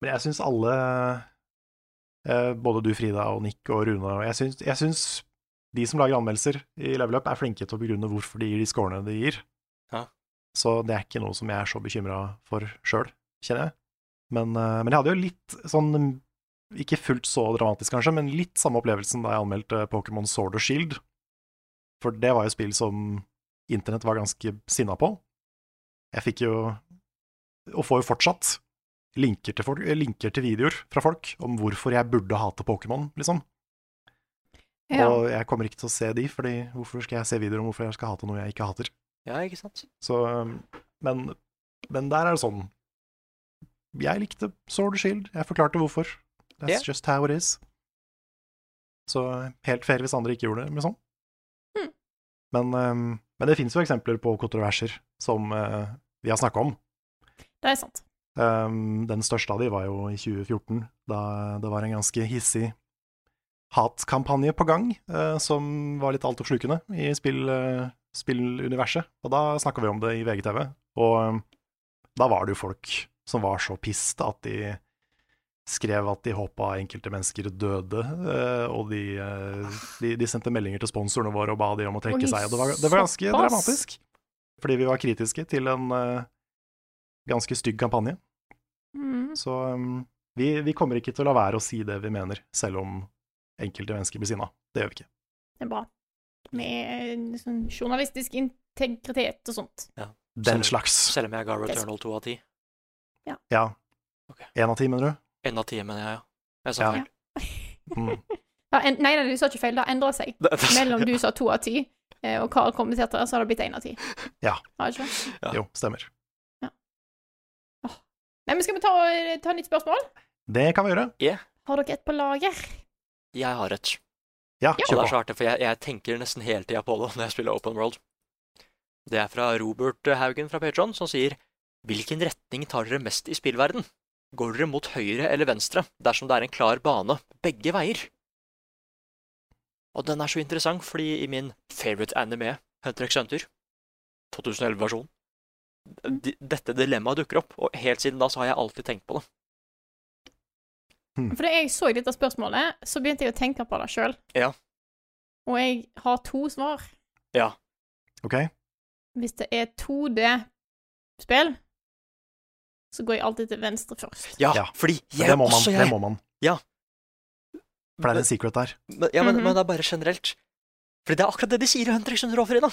Men jeg syns alle, eh, både du Frida og Nick og Rune, og jeg syns, jeg syns de som lager anmeldelser i Level Up, er flinke til å begrunne hvorfor de gir de scorene de gir. Ja. Så det er ikke noe som jeg er så bekymra for sjøl, kjenner jeg. Men, eh, men jeg hadde jo litt sånn Ikke fullt så dramatisk, kanskje, men litt samme opplevelsen da jeg anmeldte Pokémon Sword og Shield. For det var jo spill som internett var ganske sinna på. Jeg fikk jo, og får jo fortsatt, linker til, folk, linker til videoer fra folk om hvorfor jeg burde hate Pokémon, liksom. Ja. Og jeg kommer ikke til å se de, fordi hvorfor skal jeg se videoer om hvorfor jeg skal hate noe jeg ikke hater? Ja, ikke sant? Så, um, men, men der er det sånn Jeg likte Sword Shield, jeg forklarte hvorfor. That's yeah. just how it is. Så helt fair hvis andre ikke gjorde det, liksom. Hmm. Men, um, men det finnes jo eksempler på kontroverser som uh, vi har snakka om. Det er sant. Um, den største av de var jo i 2014, da det var en ganske hissig hatkampanje på gang, eh, som var litt altoppslukende i spill, eh, spilluniverset. Og da snakka vi om det i VGTV. Og um, Da var det jo folk som var så pissed at de skrev at de håpa enkelte mennesker døde, eh, og de, eh, de, de sendte meldinger til sponsorene våre og ba de om å trekke Oi, seg. Og det var, det var ganske Pass. dramatisk, fordi vi var kritiske til en uh, ganske stygg kampanje. Mm. Så um, vi, vi kommer ikke til å la være å si det vi mener, selv om enkelte mennesker blir sinna. Det gjør vi ikke. Det er bra. Med sånn journalistisk integritet og sånt. Ja. Den Selv- slags. Selv om jeg ga Returnal to av ti. Ja. Ok. Én av ti, mener du? En av ti, mener jeg, ja. Jeg sa Ja. feil. Mm. Ja, en, nei, nei, du sa ikke feil. Det har endra seg. Det- det- Mellom du sa to av ti, eh, og Karl kommenterte det, så har det blitt én av ti. Ja. ja. ikke? det? Ja. Jo, stemmer. Nei, men skal vi ta, ta nytt spørsmål? Det kan vi gjøre. Har dere et på lager? Jeg har et. Ja, Og det er så artig, for jeg, jeg tenker nesten hele tida på det når jeg spiller Open World. Det er fra Robert Haugen fra Patron, som sier Hvilken retning tar dere mest i spillverden? Går dere mot høyre eller venstre dersom det er en klar bane begge veier? Og den er så interessant, fordi i min favorite anime, Hunter x Hunter, 2011-versjonen, dette dilemmaet dukker opp, og helt siden da så har jeg alltid tenkt på det. For da jeg så dette spørsmålet, så begynte jeg å tenke på det sjøl. Ja. Og jeg har to svar. Ja. Ok? Hvis det er 2D-spill, så går jeg alltid til venstre først. Ja, fordi jeg det må man. også Det må man. Ja. For det er en secret der. Men, ja, men, Mhm. men det er bare generelt. Fordi det er akkurat det de sier i Hunter x Hunter også, Frida.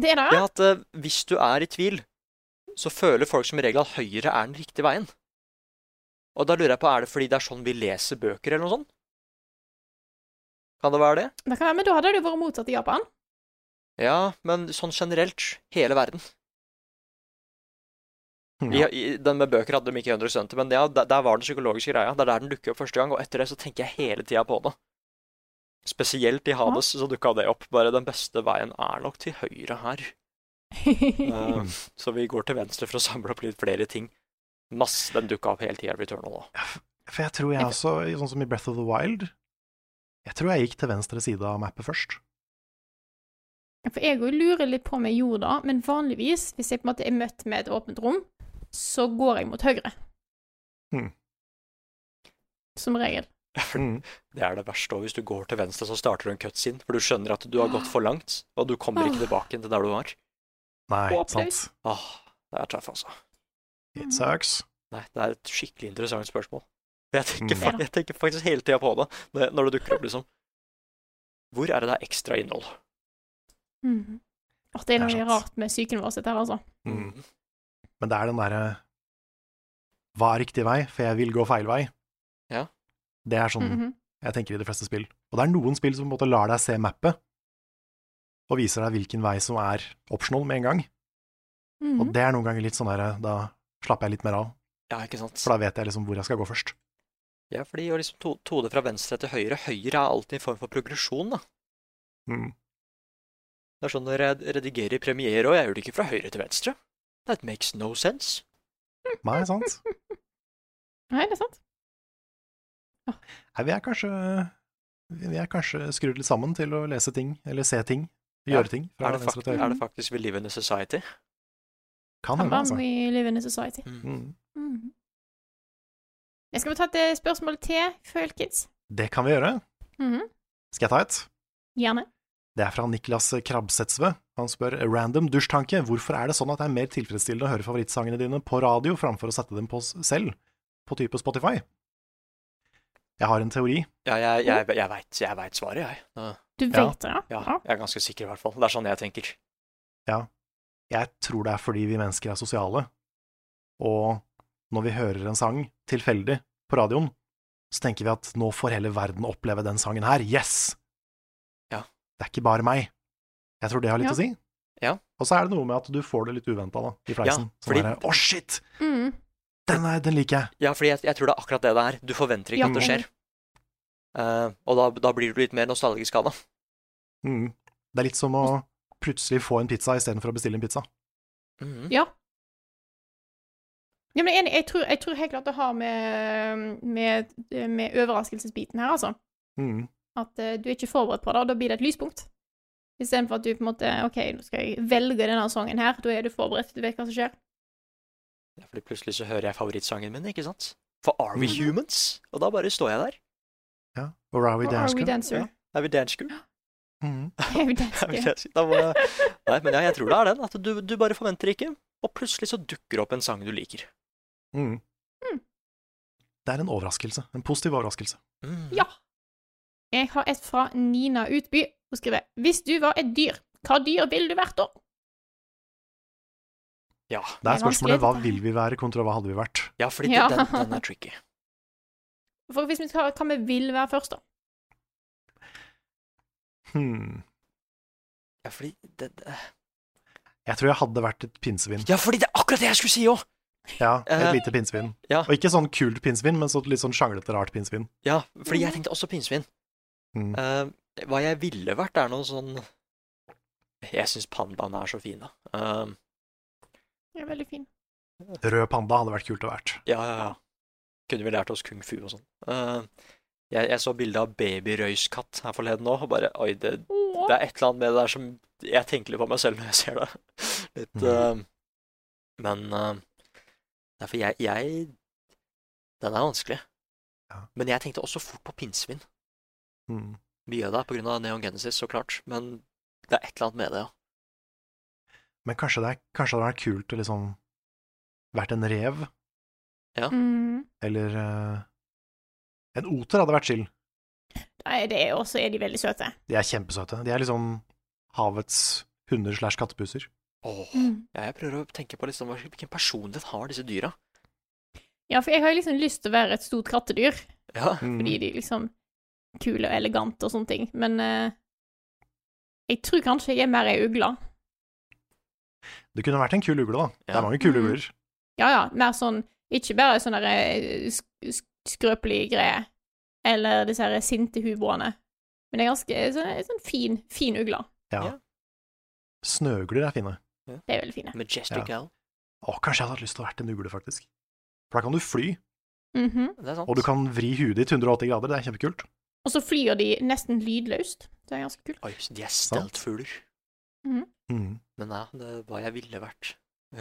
Det er det, Det ja? at uh, hvis du er i tvil, så føler folk som regel at høyre er den riktige veien. Og da lurer jeg på, er det fordi det er sånn vi leser bøker, eller noe sånt? Kan det være det? Det kan være, men da hadde det jo vært motsatt i Japan. Ja, men sånn generelt. Hele verden. Hmm, I, i, den med bøker hadde de ikke i Hunter men ja, der, der var den psykologiske greia. Det er der den dukker opp første gang, og etter det så tenker jeg hele tida på det. Spesielt i Hades så dukka det opp. Bare den beste veien er nok til høyre her. Eh, så vi går til venstre for å samle opp litt flere ting. Masse den dukka opp hele tida i Returnal òg. For jeg tror jeg også, sånn som i Breath of the Wild Jeg tror jeg gikk til venstre side av mappet først. For jeg òg lurer litt på om jeg gjorde det, men vanligvis, hvis jeg på en måte er møtt med et åpent rom, så går jeg mot høyre. Hmm. Som regel. Mm. Det er det verste òg. Hvis du går til venstre, så starter du en cutscene. For du skjønner at du har gått for langt, og du kommer ikke tilbake til der du var. Nei, sant. Åh, det er tøff, altså. It sucks. Nei, det er et skikkelig interessant spørsmål. Jeg tenker, Mm. jeg tenker faktisk hele tida på det når det dukker opp, liksom. Hvor er det det er ekstra innhold? Mm. Det er noe Det er rart med psyken vår, dette her, altså. Mm. Men det er den derre Hva er riktig vei? For jeg vil gå feil vei. Ja. Det er sånn Mhm. jeg tenker i de fleste spill. Og det er noen spill som på en måte lar deg se mappet, og viser deg hvilken vei som er optional med en gang. Mhm. Og det er noen ganger litt sånn der Da slapper jeg litt mer av, Ja, ikke sant? for da vet jeg liksom hvor jeg skal gå først. Ja, fordi å liksom to tode fra venstre til høyre Høyre er alltid en form for progresjon, da. Mm. Det er sånn når jeg redigerer i Premiere, og jeg gjør det ikke fra høyre til venstre. That makes no sense. Nei, sant? Nei, det er sant. Nei, vi er kanskje Vi er kanskje skrudd litt sammen til å lese ting, eller se ting, Ja. gjøre ting Er det, venstre fakt er det faktisk we live in a society? Kan hende, altså. we live in a society. Mm. Mm. Jeg skal vi ta et eh, spørsmål til, folkens? Det kan vi gjøre. Mhm. Skal jeg ta et? Gjerne. Det er fra Niklas Krabsetsve. Han spør random dusjtanke. Hvorfor er det sånn at det er mer tilfredsstillende å høre favorittsangene dine på radio framfor å sette dem på selv, på type Spotify? Jeg har en teori. Ja, jeg, jeg, jeg vet, jeg vet svaret, jeg. Ja, Du vet det, ja? Ja, jeg er ganske sikker, i hvert fall. Det er sånn jeg tenker. Ja. Jeg tror det er fordi vi mennesker er sosiale, og når vi hører en sang tilfeldig på radioen, så tenker vi at nå får hele verden oppleve den sangen her. Yes! Ja. Det er ikke bare meg. Jeg tror det har litt Ja. å si. Ja. Og så er det noe med at du får det litt uventa, da, i fleisen. Ja, fordi- Sånn derre, oh, shit! Mm. Den, er, den liker jeg. Ja, fordi jeg, jeg tror det er akkurat det det er. Du forventer ikke Ja. at det skjer. Uh, og da, da blir du litt mer nostalgisk av det. Mm. Det er litt som å plutselig få en pizza istedenfor å bestille en pizza. Mm. Ja. Ja, men jeg. Jeg tror, jeg tror helt klart det har med, med, med overraskelsesbiten her, altså. Mm. At uh, du er ikke forberedt på det, og da blir det et lyspunkt. Istedenfor at du på en måte OK, nå skal jeg velge denne sangen her. Da er du forberedt, du vet hva som skjer. Ja, fordi plutselig så hører jeg favorittsangen min, ikke sant? For Are We Mhm. Humans? Og da bare står jeg der. Ja. Og Are We Og Are We Dancer? Ja. Er vi dansker? Mhm. Er vi Er? Da må jeg... Nei, men ja, jeg tror det er den. At du, du bare forventer ikke, og plutselig så dukker opp en sang du liker. Mm. Mm. Det er en overraskelse. En positiv overraskelse. Mm. Ja. Jeg har et fra Nina Utby. Hun skriver Hvis du var et dyr, hva dyr ville du vært da? Ja. Det er spørsmålet hva vil vi være kontra hva hadde vi vært? ja, fordi Ja. Den, den er tricky. For hvis vi skal hva vi vil være først, da. Hmm. Ja, fordi det, det... Jeg tror jeg hadde vært et pinnsvin. Ja, fordi det er akkurat det jeg skulle si òg! Ja, et uh, lite pinnsvin. ja. Og ikke sånn kult pinnsvin, men så litt sånn sjanglete, rart pinnsvin. Ja, fordi jeg tenkte også pinnsvin. Mm. Eh, hva jeg ville vært, er noe sånn Jeg syns pandaene er så fine. Eh, Det er veldig fin. Rød panda hadde vært kult å vært. ja, ja, ja. Kunne vi lært oss kung fu og sånn. Uh, jeg, jeg så bilde av babyrøyskatt her forleden òg, og bare Oi, det, det er et eller annet med det der som Jeg tenker litt på meg selv når jeg ser det. Litt uh, Men uh, Derfor jeg, jeg Den er vanskelig. Ja. Men jeg tenkte også fort på pinnsvin. Mm. Mye av det er av Neon Genesis, så klart. Men det er et eller annet med det, ja. Men kanskje det, er, kanskje det hadde vært kult å liksom vært en rev, Mm. eller uh, En oter hadde vært chill. Nei, det er også er de veldig søte. De er kjempesøte. De er liksom havets hunder slash kattepuser. Åh, Mm. ja, jeg prøver å tenke på liksom, hvilken personlighet har disse dyra. Ja, for jeg har liksom lyst til å være et stort kattedyr, Ja, Mm. fordi de liksom kule og elegant og sånne ting, men eh, jeg tror kanskje jeg er mer ei ugle. Det kunne vært en kul ugle, da. Det er mange kule Mm. ugler. Ja, ja, mer sånn Ikke bare sånn der eh, sk sk skrøpelige greier, eller disse her sinte hubroene, men det er ganske sånn, sånn fin, fin ugle. Ja. Ja. Snøugler er fine. Det er veldig fine. Majestic Ja. Å, kanskje jeg hadde hatt lyst til å vært en ugle, faktisk. For da kan du fly, Mm Det er og du kan vri huet ditt 180 grader. Det er kjempekult. Og så flyr de nesten lydløst. Det er ganske kult. Oi, så de er steltfugler. Mm. Men ja, det er hva jeg ville vært.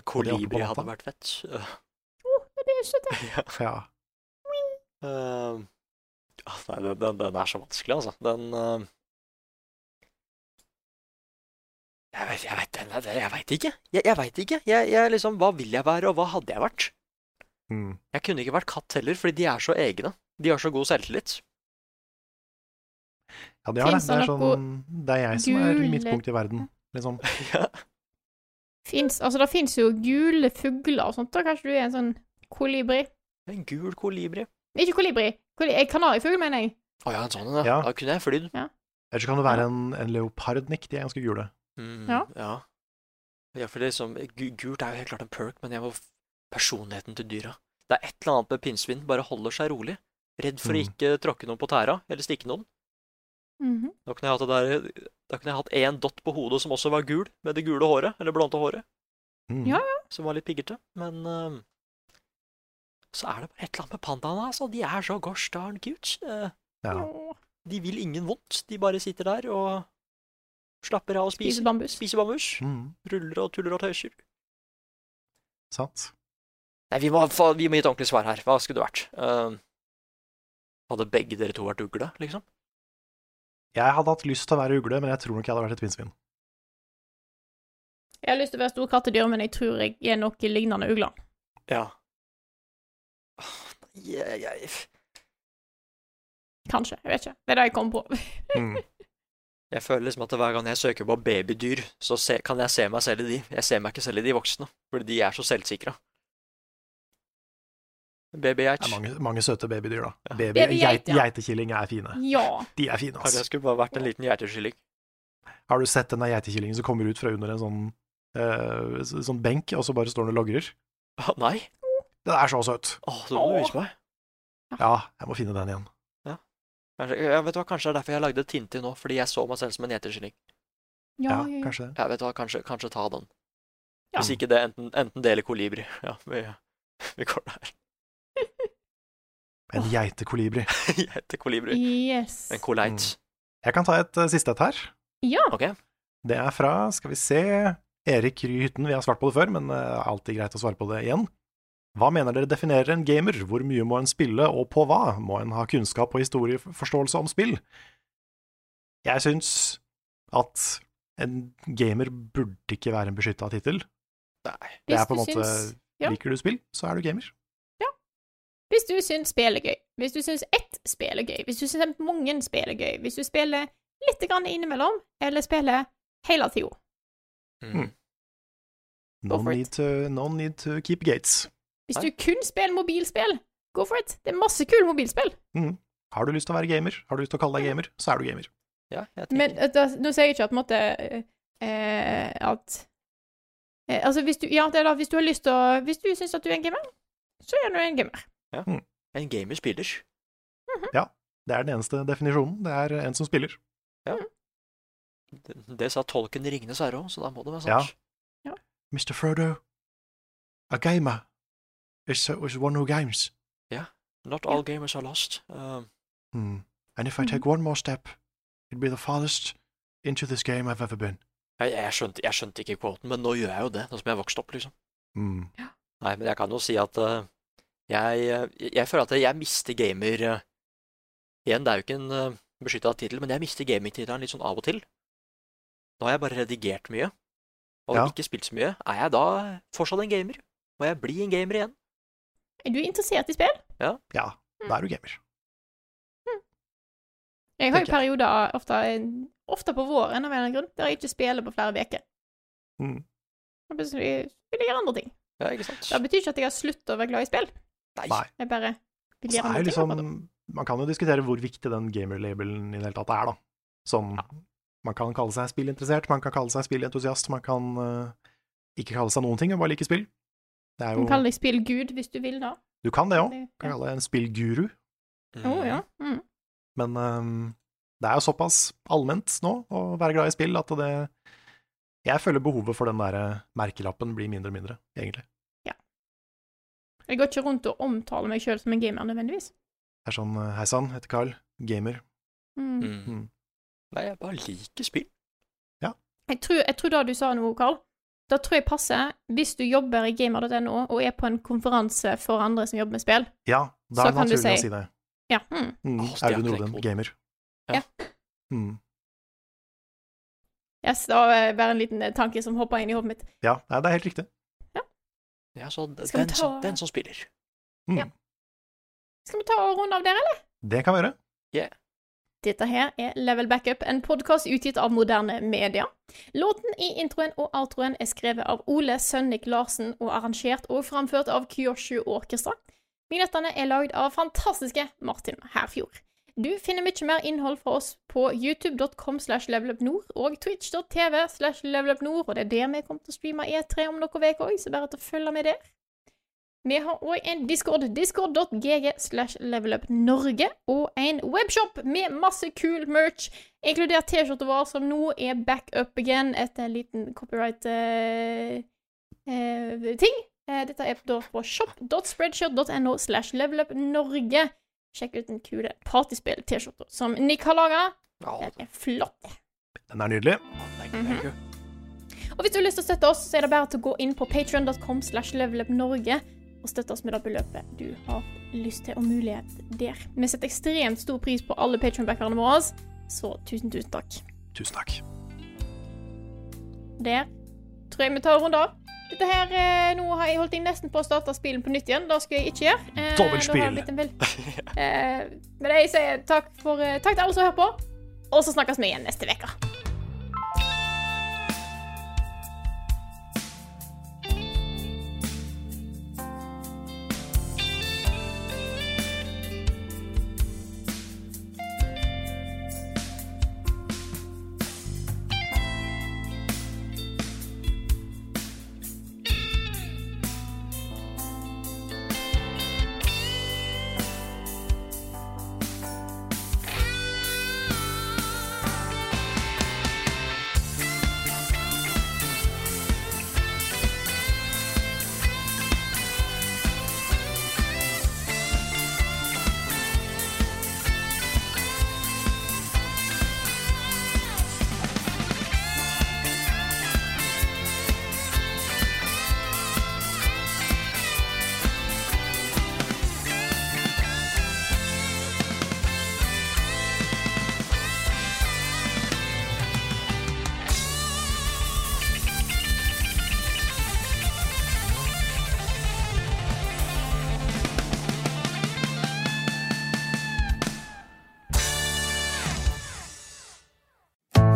Kolibri hadde vært fett. Øh, Det er søtt, det. ja. Ja. Ehm, ah, nei, den, den, den er så vanskelig, altså. Den uh, Jeg vet, jeg vet, jeg vet ikke. Jeg, jeg vet ikke. Jeg, jeg liksom, hva vil jeg være, og hva hadde jeg vært? Mm. Jeg kunne ikke vært katt heller, fordi de er så egne. De har så god selvtillit. Ja, de har det. Det er, sånn, det er jeg som er midtpunkt i verden, liksom. ja. Fins, altså, det fins jo gule fugler og sånt. Da kanskje du er en sånn kolibri. En gul kolibri. Ikke kolibri. kolibri eh, Kanarifugl, mener jeg. Å ja, en sånn en, ja. Ja. Da kunne jeg flydd. Eller så kan det være en, en leopardnikk. De er ganske gule. Mm, Ja. ja. Ja, for det som, gu- Gult er jo helt klart en perk, men jeg må personligheten til dyra. Det er et eller annet med pinnsvin. Bare holder seg rolig. Redd for å Mm. ikke tråkke noen på tæra, eller stikke noen. Mhm. Da kunne jeg hatt, det der, da kunne jeg hatt én dott på hodet som også var gul, med det gule håret, eller blonde håret, Mm. Ja, som var litt piggete. Men uh, så er det bare et eller annet med pandaene, altså. De er så gosh darn cute. Uh, Ja. De vil ingen vondt. De bare sitter der og slapper av og spiser, spiser. bambus. Spiser bambus. Mm. Ruller og tuller og tøyser. Sant. Nei, vi må, få, vi må gi et ordentlig svar her. Hva skulle det vært? Uh, hadde begge dere to vært ugle, liksom? Jeg hadde hatt lyst til å være ugle, men jeg tror nok jeg hadde vært et pinnsvin. Jeg har lyst til å være stor kattedyr, men jeg tror jeg er noe lignende ugler. Ja. Yeah. jeg, Kanskje. Jeg vet ikke. Det er det jeg kom på. Mm. jeg føler liksom at hver gang jeg søker på babydyr, så se, kan jeg se meg selv i de. Jeg ser meg ikke selv i de voksne, fordi de er så selvsikra. Babygeit. Det er mange, mange søte babydyr, da. Ja. Baby, Babygeit, geit, ja. Geitekilling er fine. Ja. De er fine, altså. jeg altså. skulle bare vært en liten geitekilling. Har du sett den der geitekillingen som kommer ut fra under en sånn, uh, sånn benk, og så bare står den og logrer? Ah, Nei? Den er så søt. Åh, så må du vise meg. Ja, jeg må finne den igjen. Kanskje, jeg vet hva, kanskje det er derfor jeg lagde Tintin nå, fordi jeg så meg selv som en geitekilling. Ja, Ja, ja, ja. kanskje det. Ja, vet du hva, kanskje, kanskje ta den. Ja. Hvis ikke det, enten, enten det eller kolibri. Ja, vi, vi går der. En geitekolibri. Geitekolibri. Yes. En koleit. Jeg kan ta et uh, siste et her. Ja. Ok. Det er fra, skal vi se, Erik Ry Hytten. Vi har svart på det før, men det er alltid greit å svare på det igjen. Hva mener dere definerer en gamer? Hvor mye må en spille, og på hva? Må en ha kunnskap og historieforståelse om spill? Jeg syns at en gamer burde ikke være en beskytta tittel. Nei. Det er på en måte syns- ja. Liker du spill, så er du gamer. Hvis du syns spill er gøy, hvis du syns ett spill er gøy, hvis du syns mange spill er gøy, hvis du spiller litt grann innimellom, eller spiller hele tida Mm. No for it. need, to, no need to keep gates. Hvis du kun spiller mobilspill, go for it. Det er masse kule mobilspill. Mm. Har du lyst til å være gamer, har du lyst til å kalle deg gamer, så er du gamer. Ja, jeg Men eh, da, nå sier jeg ikke at på en måte eh, at eh, Altså, hvis du Ja, det er da, hvis du har lyst til å Hvis du syns at du er en gamer, så er du en gamer. En gamer spiller. Ja, Det er den eneste definisjonen. Det er en som spiller. Det, det sa tolken Ringenes herre òg, så da må det være Ja. sant. Mr. Frodo, a gamer is, is one who games. Not all gamers are lost. Um, Hmm. And if I Mhm. take one more step, it'd be the farthest into this game I've ever been. jeg, jeg, skjønte, jeg skjønte ikke kvoten, men nå gjør jeg jo det, nå som jeg er vokst opp, liksom. Ja. Nei, men jeg kan jo si at eh, jeg, eh, jeg føler at jeg mister gamer eh, Igjen, det er jo ikke en uh, beskytta tittel, men jeg mister gamingtittelen litt sånn av og til. Nå har jeg bare redigert mye, og Ja. ikke spilt så mye. Er jeg da fortsatt en gamer? Må jeg bli en gamer igjen? Er du interessert i spill? Ja, da er du gamer. Jeg har jo perioder, ofte, ofte på våren av en eller annen grunn, der jeg ikke spiller på flere uker. Mm. Og plutselig vil jeg gjøre andre ting. Ja, ikke sant? Det betyr ikke at jeg har sluttet å være glad i spill. Nei. Nei. Jeg bare vil gjøre noe liksom, jo ting. liksom, man kan jo diskutere hvor viktig den gamer-labelen i det hele tatt er, da. Som Man kan kalle seg spillinteressert, man kan kalle seg spillentusiast, man kan uh, ikke kalle seg noen ting og bare like spill. Det er Du kan kalle deg spillgud hvis du vil, da. Du kan det òg. Det- Kan kalle deg en spillguru. Å, ja. Mm. Men um, det er jo såpass allment nå å være glad i spill at det Jeg føler behovet for den der merkelappen blir mindre og mindre, egentlig. Jeg går ikke rundt og omtaler meg sjøl som en gamer nødvendigvis. Det er sånn eh, Hei sann, heter Carl. Gamer. Mm. Mm. Mm. Nei, jeg bare liker spill. Jeg, tror, jeg tror det du sa nå, Carl, da tror jeg passer hvis du jobber i gamer.no og er på en konferanse for andre som jobber med spill. Ja, da er det kan du å si- si det. Ja. Mm. Mm. Audun Nordlund, gamer. Ja. Mm. Yes, det var eh, bare en liten eh, tanke som hoppa inn i hodet mitt. Ja, nei, det er helt riktig. Ja, så den, vi ta- som, den som spiller. Mm. Ja. Skal vi ta og runde av der, eller? Det kan vi gjøre. Dette her er Level Backup, en podkast utgitt av moderne media. Låten i introen og outroen er skrevet av Ole Sønnik Larsen og arrangert og framført av Kyoshu Orkestra. Vignettene er lagd av fantastiske Martin Herfjord. Du finner mye mer innhold fra oss på youtube.com slash levelupnord og twitch.tv slash levelupnord, og det er der vi kommer til å streame E3 om noen uker òg, så bare til å følge med der. Vi har òg en discord, discord.gg slash levelupnorge, og en webshop med masse kul merch, inkludert T-skjorta vår, som nå er back up again etter en liten copyright-ting. dette er da på shop.spreadshirt.no slash levelupnorge. Sjekk ut den kule partyspill-T-skjorta som Nick har laga. Den er flott. Den er nydelig. Mm er Mhm. Og hvis du har lyst til å støtte oss, så er det bare til å gå inn på patreon.com slash levelupnorge og støtte oss med det beløpet du har lyst til og mulighet der. Vi setter ekstremt stor pris på alle patreon-backerne våre, så tusen, tusen takk. Tusen takk. Der tror jeg vi tar en runde av. Dette her, eh, Nå har jeg holdt inn nesten på å starte spillet på nytt igjen. Det skal jeg ikke gjøre. Eh, Dobbeltspill. eh, Men jeg sier takk, for, eh, takk til alle som hører på, og så snakkes vi igjen neste uke.